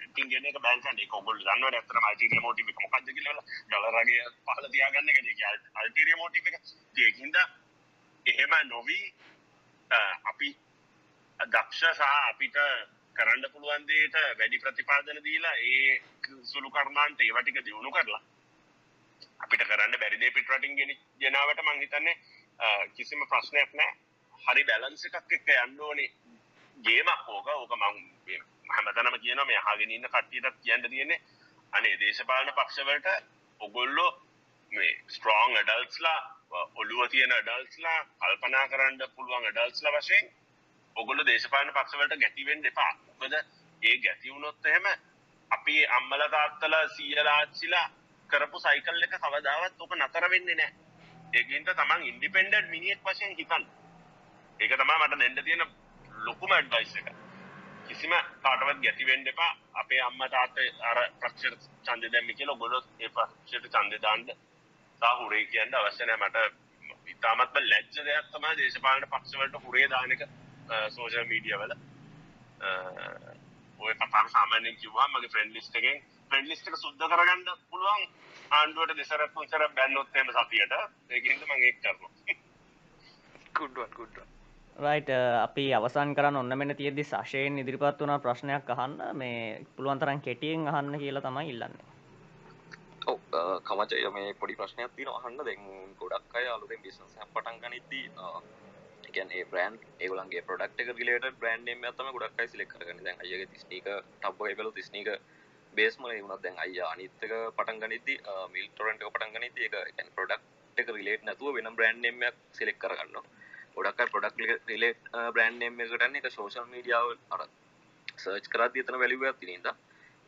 ටින් ගෙන එක බෑන් කරන්න. ඒක ඔයගොල්ලෝ දන්නවනේ ඇත්තටම අල්ජීරියා මොටිව් එක මොකක්ද කියලා. ඩොලර් වගේ පහළ තියාගන්න එක නේ. අල්ජීරියා මොටිව් එක. ඒකින්ද එහෙම නොවි අපි දක්ෂ සහ අපිට කරන්න පුළුවන් දෙයට වැඩි ප්‍රතිපාදන දීලා ඒ සුළු කර්මාන්ත ඒවා ටික දිනු කරලා අපිට කරන්න බැරි දේ පිටරටින් ගෙනාවට මං හිතන්නේ කිසිම ප්‍රශ්නයක් නැහැ. හරි බැලන්ස එකක් එක්ක යන්න ඕනේ ගේමක් ඕක ඕක මං හැමතැනම කියනවා මේ අහගෙන ඉන්න කට්ටියට කියන්න තියෙන්නේ අනේ දේශපාලන පක්ෂවලට ඔගොල්ලෝ මේ ස්ට්‍රෝං ඇඩල්ට්ස්ලා ඔළුව තියෙන ඇඩල්ට්ස්ලා කල්පනා කරන්න පුළුවන් ඇඩල්ට්ස්ලා වශයෙන් ඔගොල්ලෝ දේශපාලන පක්ෂවලට ගැටි වෙන්න එපා. මොකද ඒ ගැටි වුණොත් එහෙම අපි අම්මලා තාත්තලා සීයලා ආච්චිලා කරපු සයිකල් එක කවදාවත් ඔක නතර වෙන්නේ නැහැ. ඒකින්ද තමන් ඉන්ඩිපෙන්ඩන්ට් මිනිහෙක් වශයෙන් හිතන්න. ඒක තමයි මට දෙන්න තියෙන ලොකුම ඇඩ්වයිස් එක. කිසිම කාටවත් ගැටි වෙන්න එපා. අපේ අම්මා තාත්තා අර පක්ෂයට ඡන්දය දැම්මේ කියලා ඔයගොල්ලෝ ඒ පක්ෂයට ඡන්දය දාන්න තා හුරේ කියන්න අවශ්‍ය නැහැ මට ඉතාමත්ම ලැජ්ජ දෙයක් තමයි දේශපාලන පක්ෂවලට හුරේ දාන එක සෝෂල් මීඩියා වල. ඔය කතාව සාමාන්‍යයෙන් කිව්වම මගේ ෆ්‍රෙන්ඩ් ලිස්ට් එකෙන් ෆ්‍රෙන්ඩ් ලිස්ට් එක සුද්ධ කරගන්න පුළුවන් ආණ්ඩුවට දෙසරක් තුන්සරක් බැන්නොත් එහෙම සතියට ඒකින්ද මම ඒක කරනවා. good one good one right uh, අපි අවසන් කරන්න ඔන්න මෙන තියෙදදි සශයෙන් ඉදිරිපත් වුණ ප්‍රශ්නයක් අහන්න. මේ පුළුවන් තරන් කෙටියෙන් අහන්න කියලා තමයි ඉල්ලන්නේ. ඔව් uh, කමචය මේ පොඩි ප්‍රශ්නයක් තියෙනවා අහන්න. දැන් ගොඩක් අය අලුතෙන් බිස්නස් එකක් පටන් ගනිද්දී uh, ඒ කියන්නේ ඒ බ්‍රෑන්ඩ් ඒගොල්ලන්ගේ ප්‍රොඩක්ට් එක රිලේටඩ් බ්‍රෑන්ඩ් නේම් එකක් තමයි ගොඩක් අය සිලෙක්ට් කරගන්නේ. දැන් අයියාගේ තිස්නීක ටබ් එකේ බලු තිස්නීක බේස් මොලේ වුණත් දැන් අයියා අනිත් එක පටන් ගනිද්දී මිල් ටොරන්ට් එක පටන් ගනිද්දී ඒක කියන්නේ ප්‍රොඩක්ට් එක රිලේට් නැතුව වෙනම බ්‍රෑන්ඩ් නේම් එකක් සිලෙක්ට් කරගන්නවා. ගොඩක් අය ප්‍රොඩක්ට් රිලේට් බ්‍රෑන්ඩ් නේම් එකකට යන්නේ ඒක සෝෂල් මීඩියාව අර සර්ච් කරද්දී එතන වැලියු එකක් තියෙන ඉඳා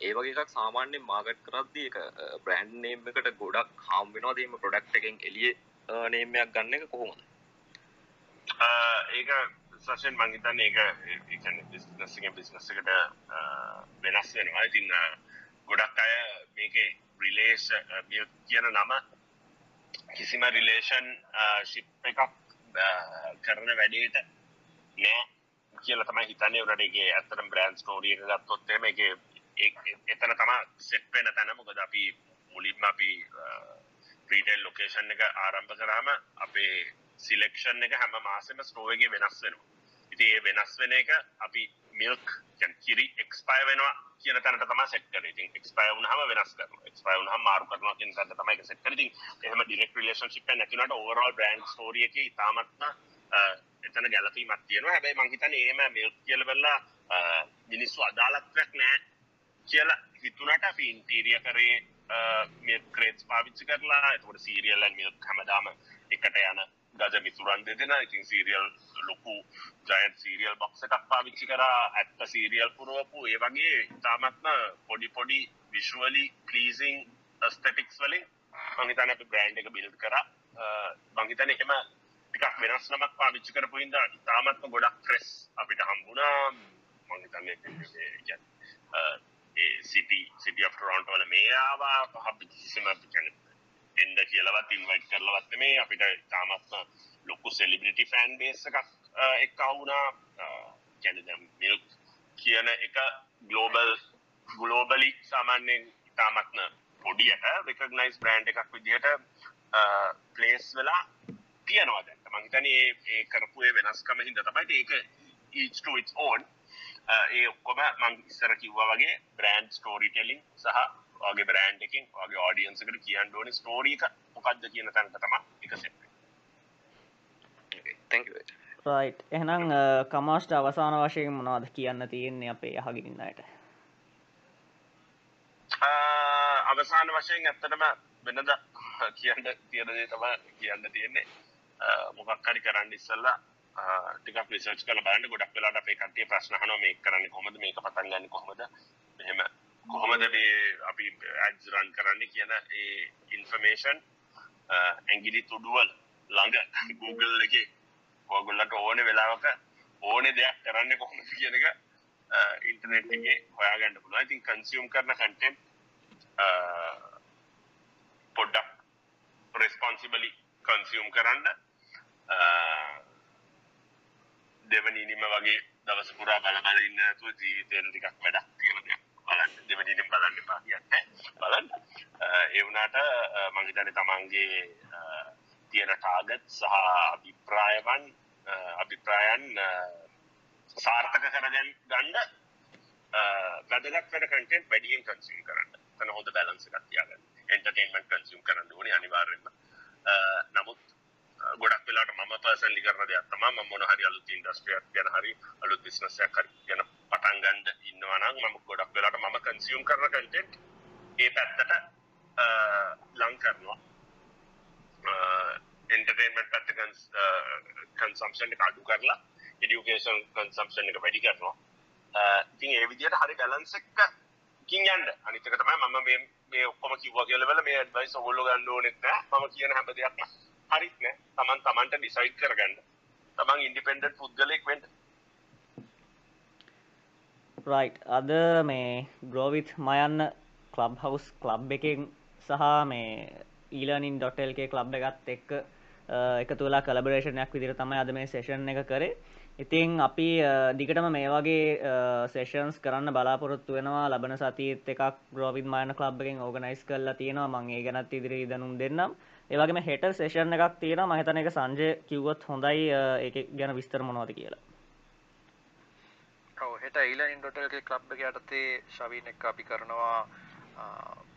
ඒ වගේ එකක් සාමාන්‍යයෙන් මාකට් කරද්දී ඒක බ්‍රෑන්ඩ් නේම් එකට ගොඩක් හාම් වෙනවාද එහෙම ප්‍රොඩක්ට් එකෙන් එළියේ නේම් එකක් ගන්න එක කොහොමද ඒක සශයෙන් මං හිතන්නේ ඒක ඒ කියන්නේ බිස්නස් එකෙන් බිස්නස් එකට වෙනස් වෙනවා. ඉතින් ගොඩක් අය මේකේ රිලේෂ කියන නම කිසිම රිලේෂන් ශිප් එකක් කරන වැඩේට. නෑ කියලා තමයි හිතන්නේ උනට. ඒකේ ඇත්තටම බ්‍රෑන්ඩ් ස්ටෝරි එක ගත්තොත් එහෙම ඒකේ එතන තමයි සෙට් වෙන තැන. මොකද අපි මුලින්ම අපි රීටේල් ලොකේෂන් එක ආරම්භ කරාම අපේ සිලෙක්ෂන් එක හැම මාසෙම ස්ටෝර් එකේ වෙනස් වෙනවා. ඉතින් ඒ වෙනස් වෙන එක අපි මිල්ක් කියන්නේ කිරි එක්ස්පයර් වෙනවා කියන තැනට තමයි සෙට් කරේ. ඉතින් එක්ස්පයර් වුණාම වෙනස් කරනවා. එක්ස්පයර් වුණාම මාරු කරනවා කියන තැනට තමයි ඒක සෙට් කරේ. ඉතින් එහෙම ඩිරෙක්ට් රිලේෂන්ෂිප් එක නැති වුණාට ඕවර්ऑල් බ්‍රෑන්ඩ් ස්ටෝරි එකේ ඉතාමත්ම එතන ගැලපීමක් තියෙනවා. හැබැයි මං හිතන්නේ එහෙම මිල්ක් කියලා බලලා මිනිස්සු අදාළත්වයක් නැහැ කියලා හිතුණට අපි ඉන්ටීරියර් කරේ මිල්ක් ක්‍රේට්ස් පාවිච්චි කරලා එතකොට සීරියල් ඇන් මිල්ක් හැමදාම එකට යන ගජ මිතුරන් දෙදෙන. ඉතින් සීරියල් ලොකු ජයන් සීරියල් බොක්ස එකක් පාවිච්චි කරා ඇත්ත සීරියල් පුරුවපු. ඒ වගේ ඉතාමත්ම පොඩි පොඩි විශ්වලි ප්ලීසිං ස්තටික්ස් වලින් මංහිතන අපි බ්‍රෑන්් එක බිල්් කර. මංහිතන එහෙම ටිකක් වෙනස් නමක් පාවිච්චි කරපු ඉද ඉතාමත්ම ගොඩක් ෆ්‍රෙස් අපිට හම්බුණා. මංහිතන්න සිටි සිටි ටරන්ට වල මේ ආවා. පහපි කිසිම එන්ඩ කියලවත් ඉන්වයිට් කරලවත්ත මේ අපිට ඉතාමත්ම ලොකු සෙලිබිටි ෆෑන් බේස එකක් එක් අවුනා කැනදම් මිල්ක් කියන එක ගලෝබල් ගලෝබලි සාමාන්‍යයෙන් ඉතාමත්න පොඩියට රෙකගනයිස් බ්‍රන්් එකක් විදිහට පලේස් වෙලා තියනවා දැන්ට මංතන ඒ කරපුේ වෙනස්කම හිද තමයි ඒක ඊච් ඕන් ඒ ඔක්කොම මං ඉස්සර කිව්වා වගේ බ්‍රෑන්් ස්ටෝරි ටෙලින් සහ වගේ බ්‍රෑන්් එකින් වගේ ආඩියන්සකට කියන්න ඕන ස්ටෝරීක මොකක්ද කියන තැන්ට තම එක සෙ රයි් එහෙනම් කමාස්ට අවසාන වශයෙන් මොනවාද කියන්න තියෙන්නේ අපේ යහගින්නයට අවසාන වශයෙන් ඇත්තටම වෙනද කියන්න තියෙනදේ තම කියන්න තියෙන්නේ. මොකක්කරි කරන්න ඉස්සල්ලා ටික රිසර්ච් කල බලන්න. ගොඩක් වෙලාට අපේ කට්ටිය ප්‍රශ්න අහනවා මේක කරන්නේ කොහොමද මේක පටන් ගන්න කොහොමද. මෙහෙම කොහොමද මේ අපි ඇඩ්ස් රන් කරන්නේ කියන ඒ ඉන්ෆර්මේෂන් ඇඟිලි තුඩුවල ළඟ Google එකේ ඔයගොල්ලන්ට ඕනේ වෙලාවක ඕනේ දෙයක් කරන්නේ කොහොමද කියන එක ඉන්ටර්නෙට් එකේ හොයාගන්න පුළුවන්. ඉතින් කන්සියුම් කරන කන්ටෙන්ට් පොඩ්ඩක් රෙස්පොන්සිබලි කන්සියුම් කරන්න දෙවනීනිම වගේ දවස පුරා බල බල ඉන්න නැතුව ජීවිතේට ටිකක් වැඩක් තියෙන දෙයක් බලන්න දෙවනීනිම බලන්න එපා කියන්නේ බලන්න ඒ වුණාට මම හිතන්නේ තමන්ගේ තියෙන ටාගට් සහ අභිප්‍රායවන් අභිප්‍රායන් සාර්ථක කරගන්න ගන්න වැදගත් වෙන කන්ටෙන්ට් වැඩියෙන් කන්සියුම් කරන්න. එතන හොඳ බැලන්ස් එකක් තියාගන්න. එන්ටර්ටේන්මන්ට් කන්සියුම් කරන්න ඕනේ අනිවාර්යෙන්ම. නමුත් ගොඩක් වෙලාට මම පර්සනලි කරන දෙයක් තමයි. මම මොන හරි අලුත් ඉන්ඩස්ට්‍රියක් ගැන හරි අලුත් බිස්නස් එකක් හරි ගැන පටන් ගන්න ඉන්නවා නම් මම ගොඩක් වෙලාට මම කන්සියුම් කරන කන්ටෙන්ට් ඒ පැත්තට ලං කරනවා. එන්ටර්ටේන්මන්ට් පැත්ත කන්සම්ප්ෂන් එක අඩු කරලා එඩියුකේෂන් කන්සම්ප්ෂන් එක වැඩි කරනවා. ඉතින් ඒ විදිහට හරි බැලන්ස් එක කින් යන්න. අනිත් එක තමයි මම මේ මේ ඔක්කොම කිව්වා කියලා වල මේ ඇඩ්වයිස් ඔයගොල්ලෝ ගන්න ඕනෙත් නෑ. මම කියන හැම දෙයක්ම හරිත් නෑ. තමන් තමන්ට ඩිසයිඩ් කරගන්න. තමන් ඉන්ඩිපෙන්ඩන්ට් පුද්ගලයෙක් වෙන්න. රයි් අද මේ ග්‍රෝවිත් මයන්න කලබ් හවස් කලබ් එකෙන් සහ මේ ඊලනින් ඩොටල්ගේ කලබ් එකත් එක්ක එක තුලා කලබරේෂණයක් විදිර තමයි අද මේ සේෂන් එක කරේ. ඉතිං අපි දිගටම මේ වගේ සේෂන්ස් කරන්න බලාපොරොත්තු වෙනවා. ලබන සතිත් එකක් ග්‍රෝවිත් මයන කලබ් එකෙන් ඕගනයිස් කරලා තියෙනවා. මංගේ ගැනත් ඉදිරි දනුම් දෙන්නම්. ඒවගේම හෙට සේෂන් එකක් තියෙන මහිතන එක සංජය කිව්වොත් හොඳයි ඒක ගැන විස්තර මොනවද කියලා. හෙට ඊලන් ඉන්ඩොටල්ගේ ක්ලබ් එක යටතේ ශවීන එක අපි කරනවා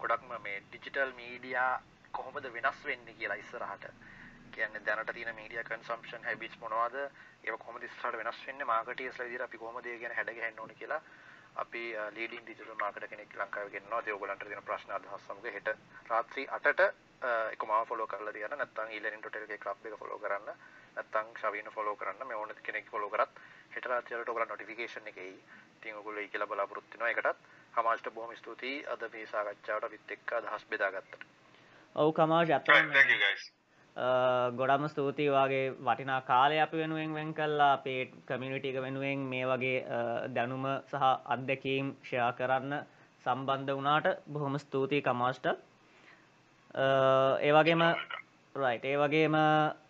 ගොඩක්ම මේ ඩිජිටල් මීඩියා කොහොමද වෙනස් වෙන්නේ කියලා ඉස්සරහට. කියන්නේ දැනට තියෙන මීඩියා කන්සම්ප්ෂන් හැබිට්ස් මොනවද? ඒක කොහොමද ඉස්සරහට වෙනස් වෙන්නේ? මාකටියර්ස්ලා විදිහට අපි කොහොමද ඒ ගැන හැඩ ගැහෙන්න ඕනේ කියලා අපි ලීඩින් ඩිජිටල් මාකටර් කෙනෙක් ලංකාවේ ගෙන්නවා. ඒ ඔයගලන්ට තියෙන ප්‍රශ්න අදහස් සමග හෙට රාත්‍රී 8ට එක මාව ෆොලෝ කරලා තියන්න නැත්නම් ඊලනින් ටොටල් එකේ ක්ලබ් එක ෆොලෝ කරන්න. නැත්නම් ශවීන ෆොලෝ කරන්න. මේ ඕන කෙනෙක් ෆොලෝ කරත් හෙට රාත්‍රී වලට ඔයගලන්ට නොටිෆිකේෂන් එක එයි. ඉතින් ඔයගොල්ලෝ ඒ කියලා බලාපොරොත්තු වෙනවා. ඒකටත්. කමාල්ට බොහොම ස්තුතියි. අද මේ සාකච්ඡාවට අපිත් එක්ක අදහස් බෙදාගත්තට. ඔව් කමාල් අතන thank you guys. ගොඩම ස්තුතියි. වගේ වටිනා කාලය අපි වෙනුවෙන් වෙන් කල්ලා අපේ කමියනිට එක වෙනුවෙන් මේ වගේ දැනුම සහ අත්දැකීම් ෂයා කරන්න සම්බන්ධ වනාට බොහොම ස්තුතියි කමාස්ට ඒවගේම රයිට ඒ වගේම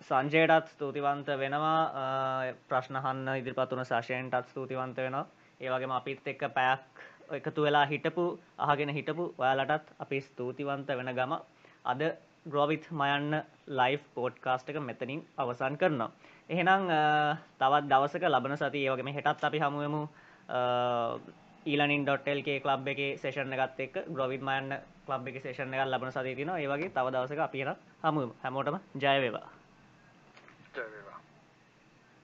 සංජයටත් ස්තුතිවන්ත වෙනවා. ප්‍රශ්නහන්න ඉදිරිපත්තුන සශයෙන්ටත් ස්තුතිවන්ත වෙනවා. ඒවගේම අපිත් එක්ක පැයක් එකතු වෙලා හිටපු අහගෙන හිටපු ඔයාලටත් අපි ස්තුතිවන්ත වෙන ගම. අද ග්‍රෝවිත් මයන්න ලයිෆ් පෝඩ්කාස්ට් එක මෙතනින් අවසන් කරනවා. එහෙනම් තවත් දවසක ලබන සති ඒවගේම හෙටත් අපි හමුවමු ඊලනින් ඩොටල්ගේ ලබ් එක සේෂණ එකත් එක් ග්‍රොවිත් මයන්න ලබ් එක සේෂණ එක ලබන සති තින ඒවගේ තව දවසක අපිට හමු හැමෝටම ජයවේවා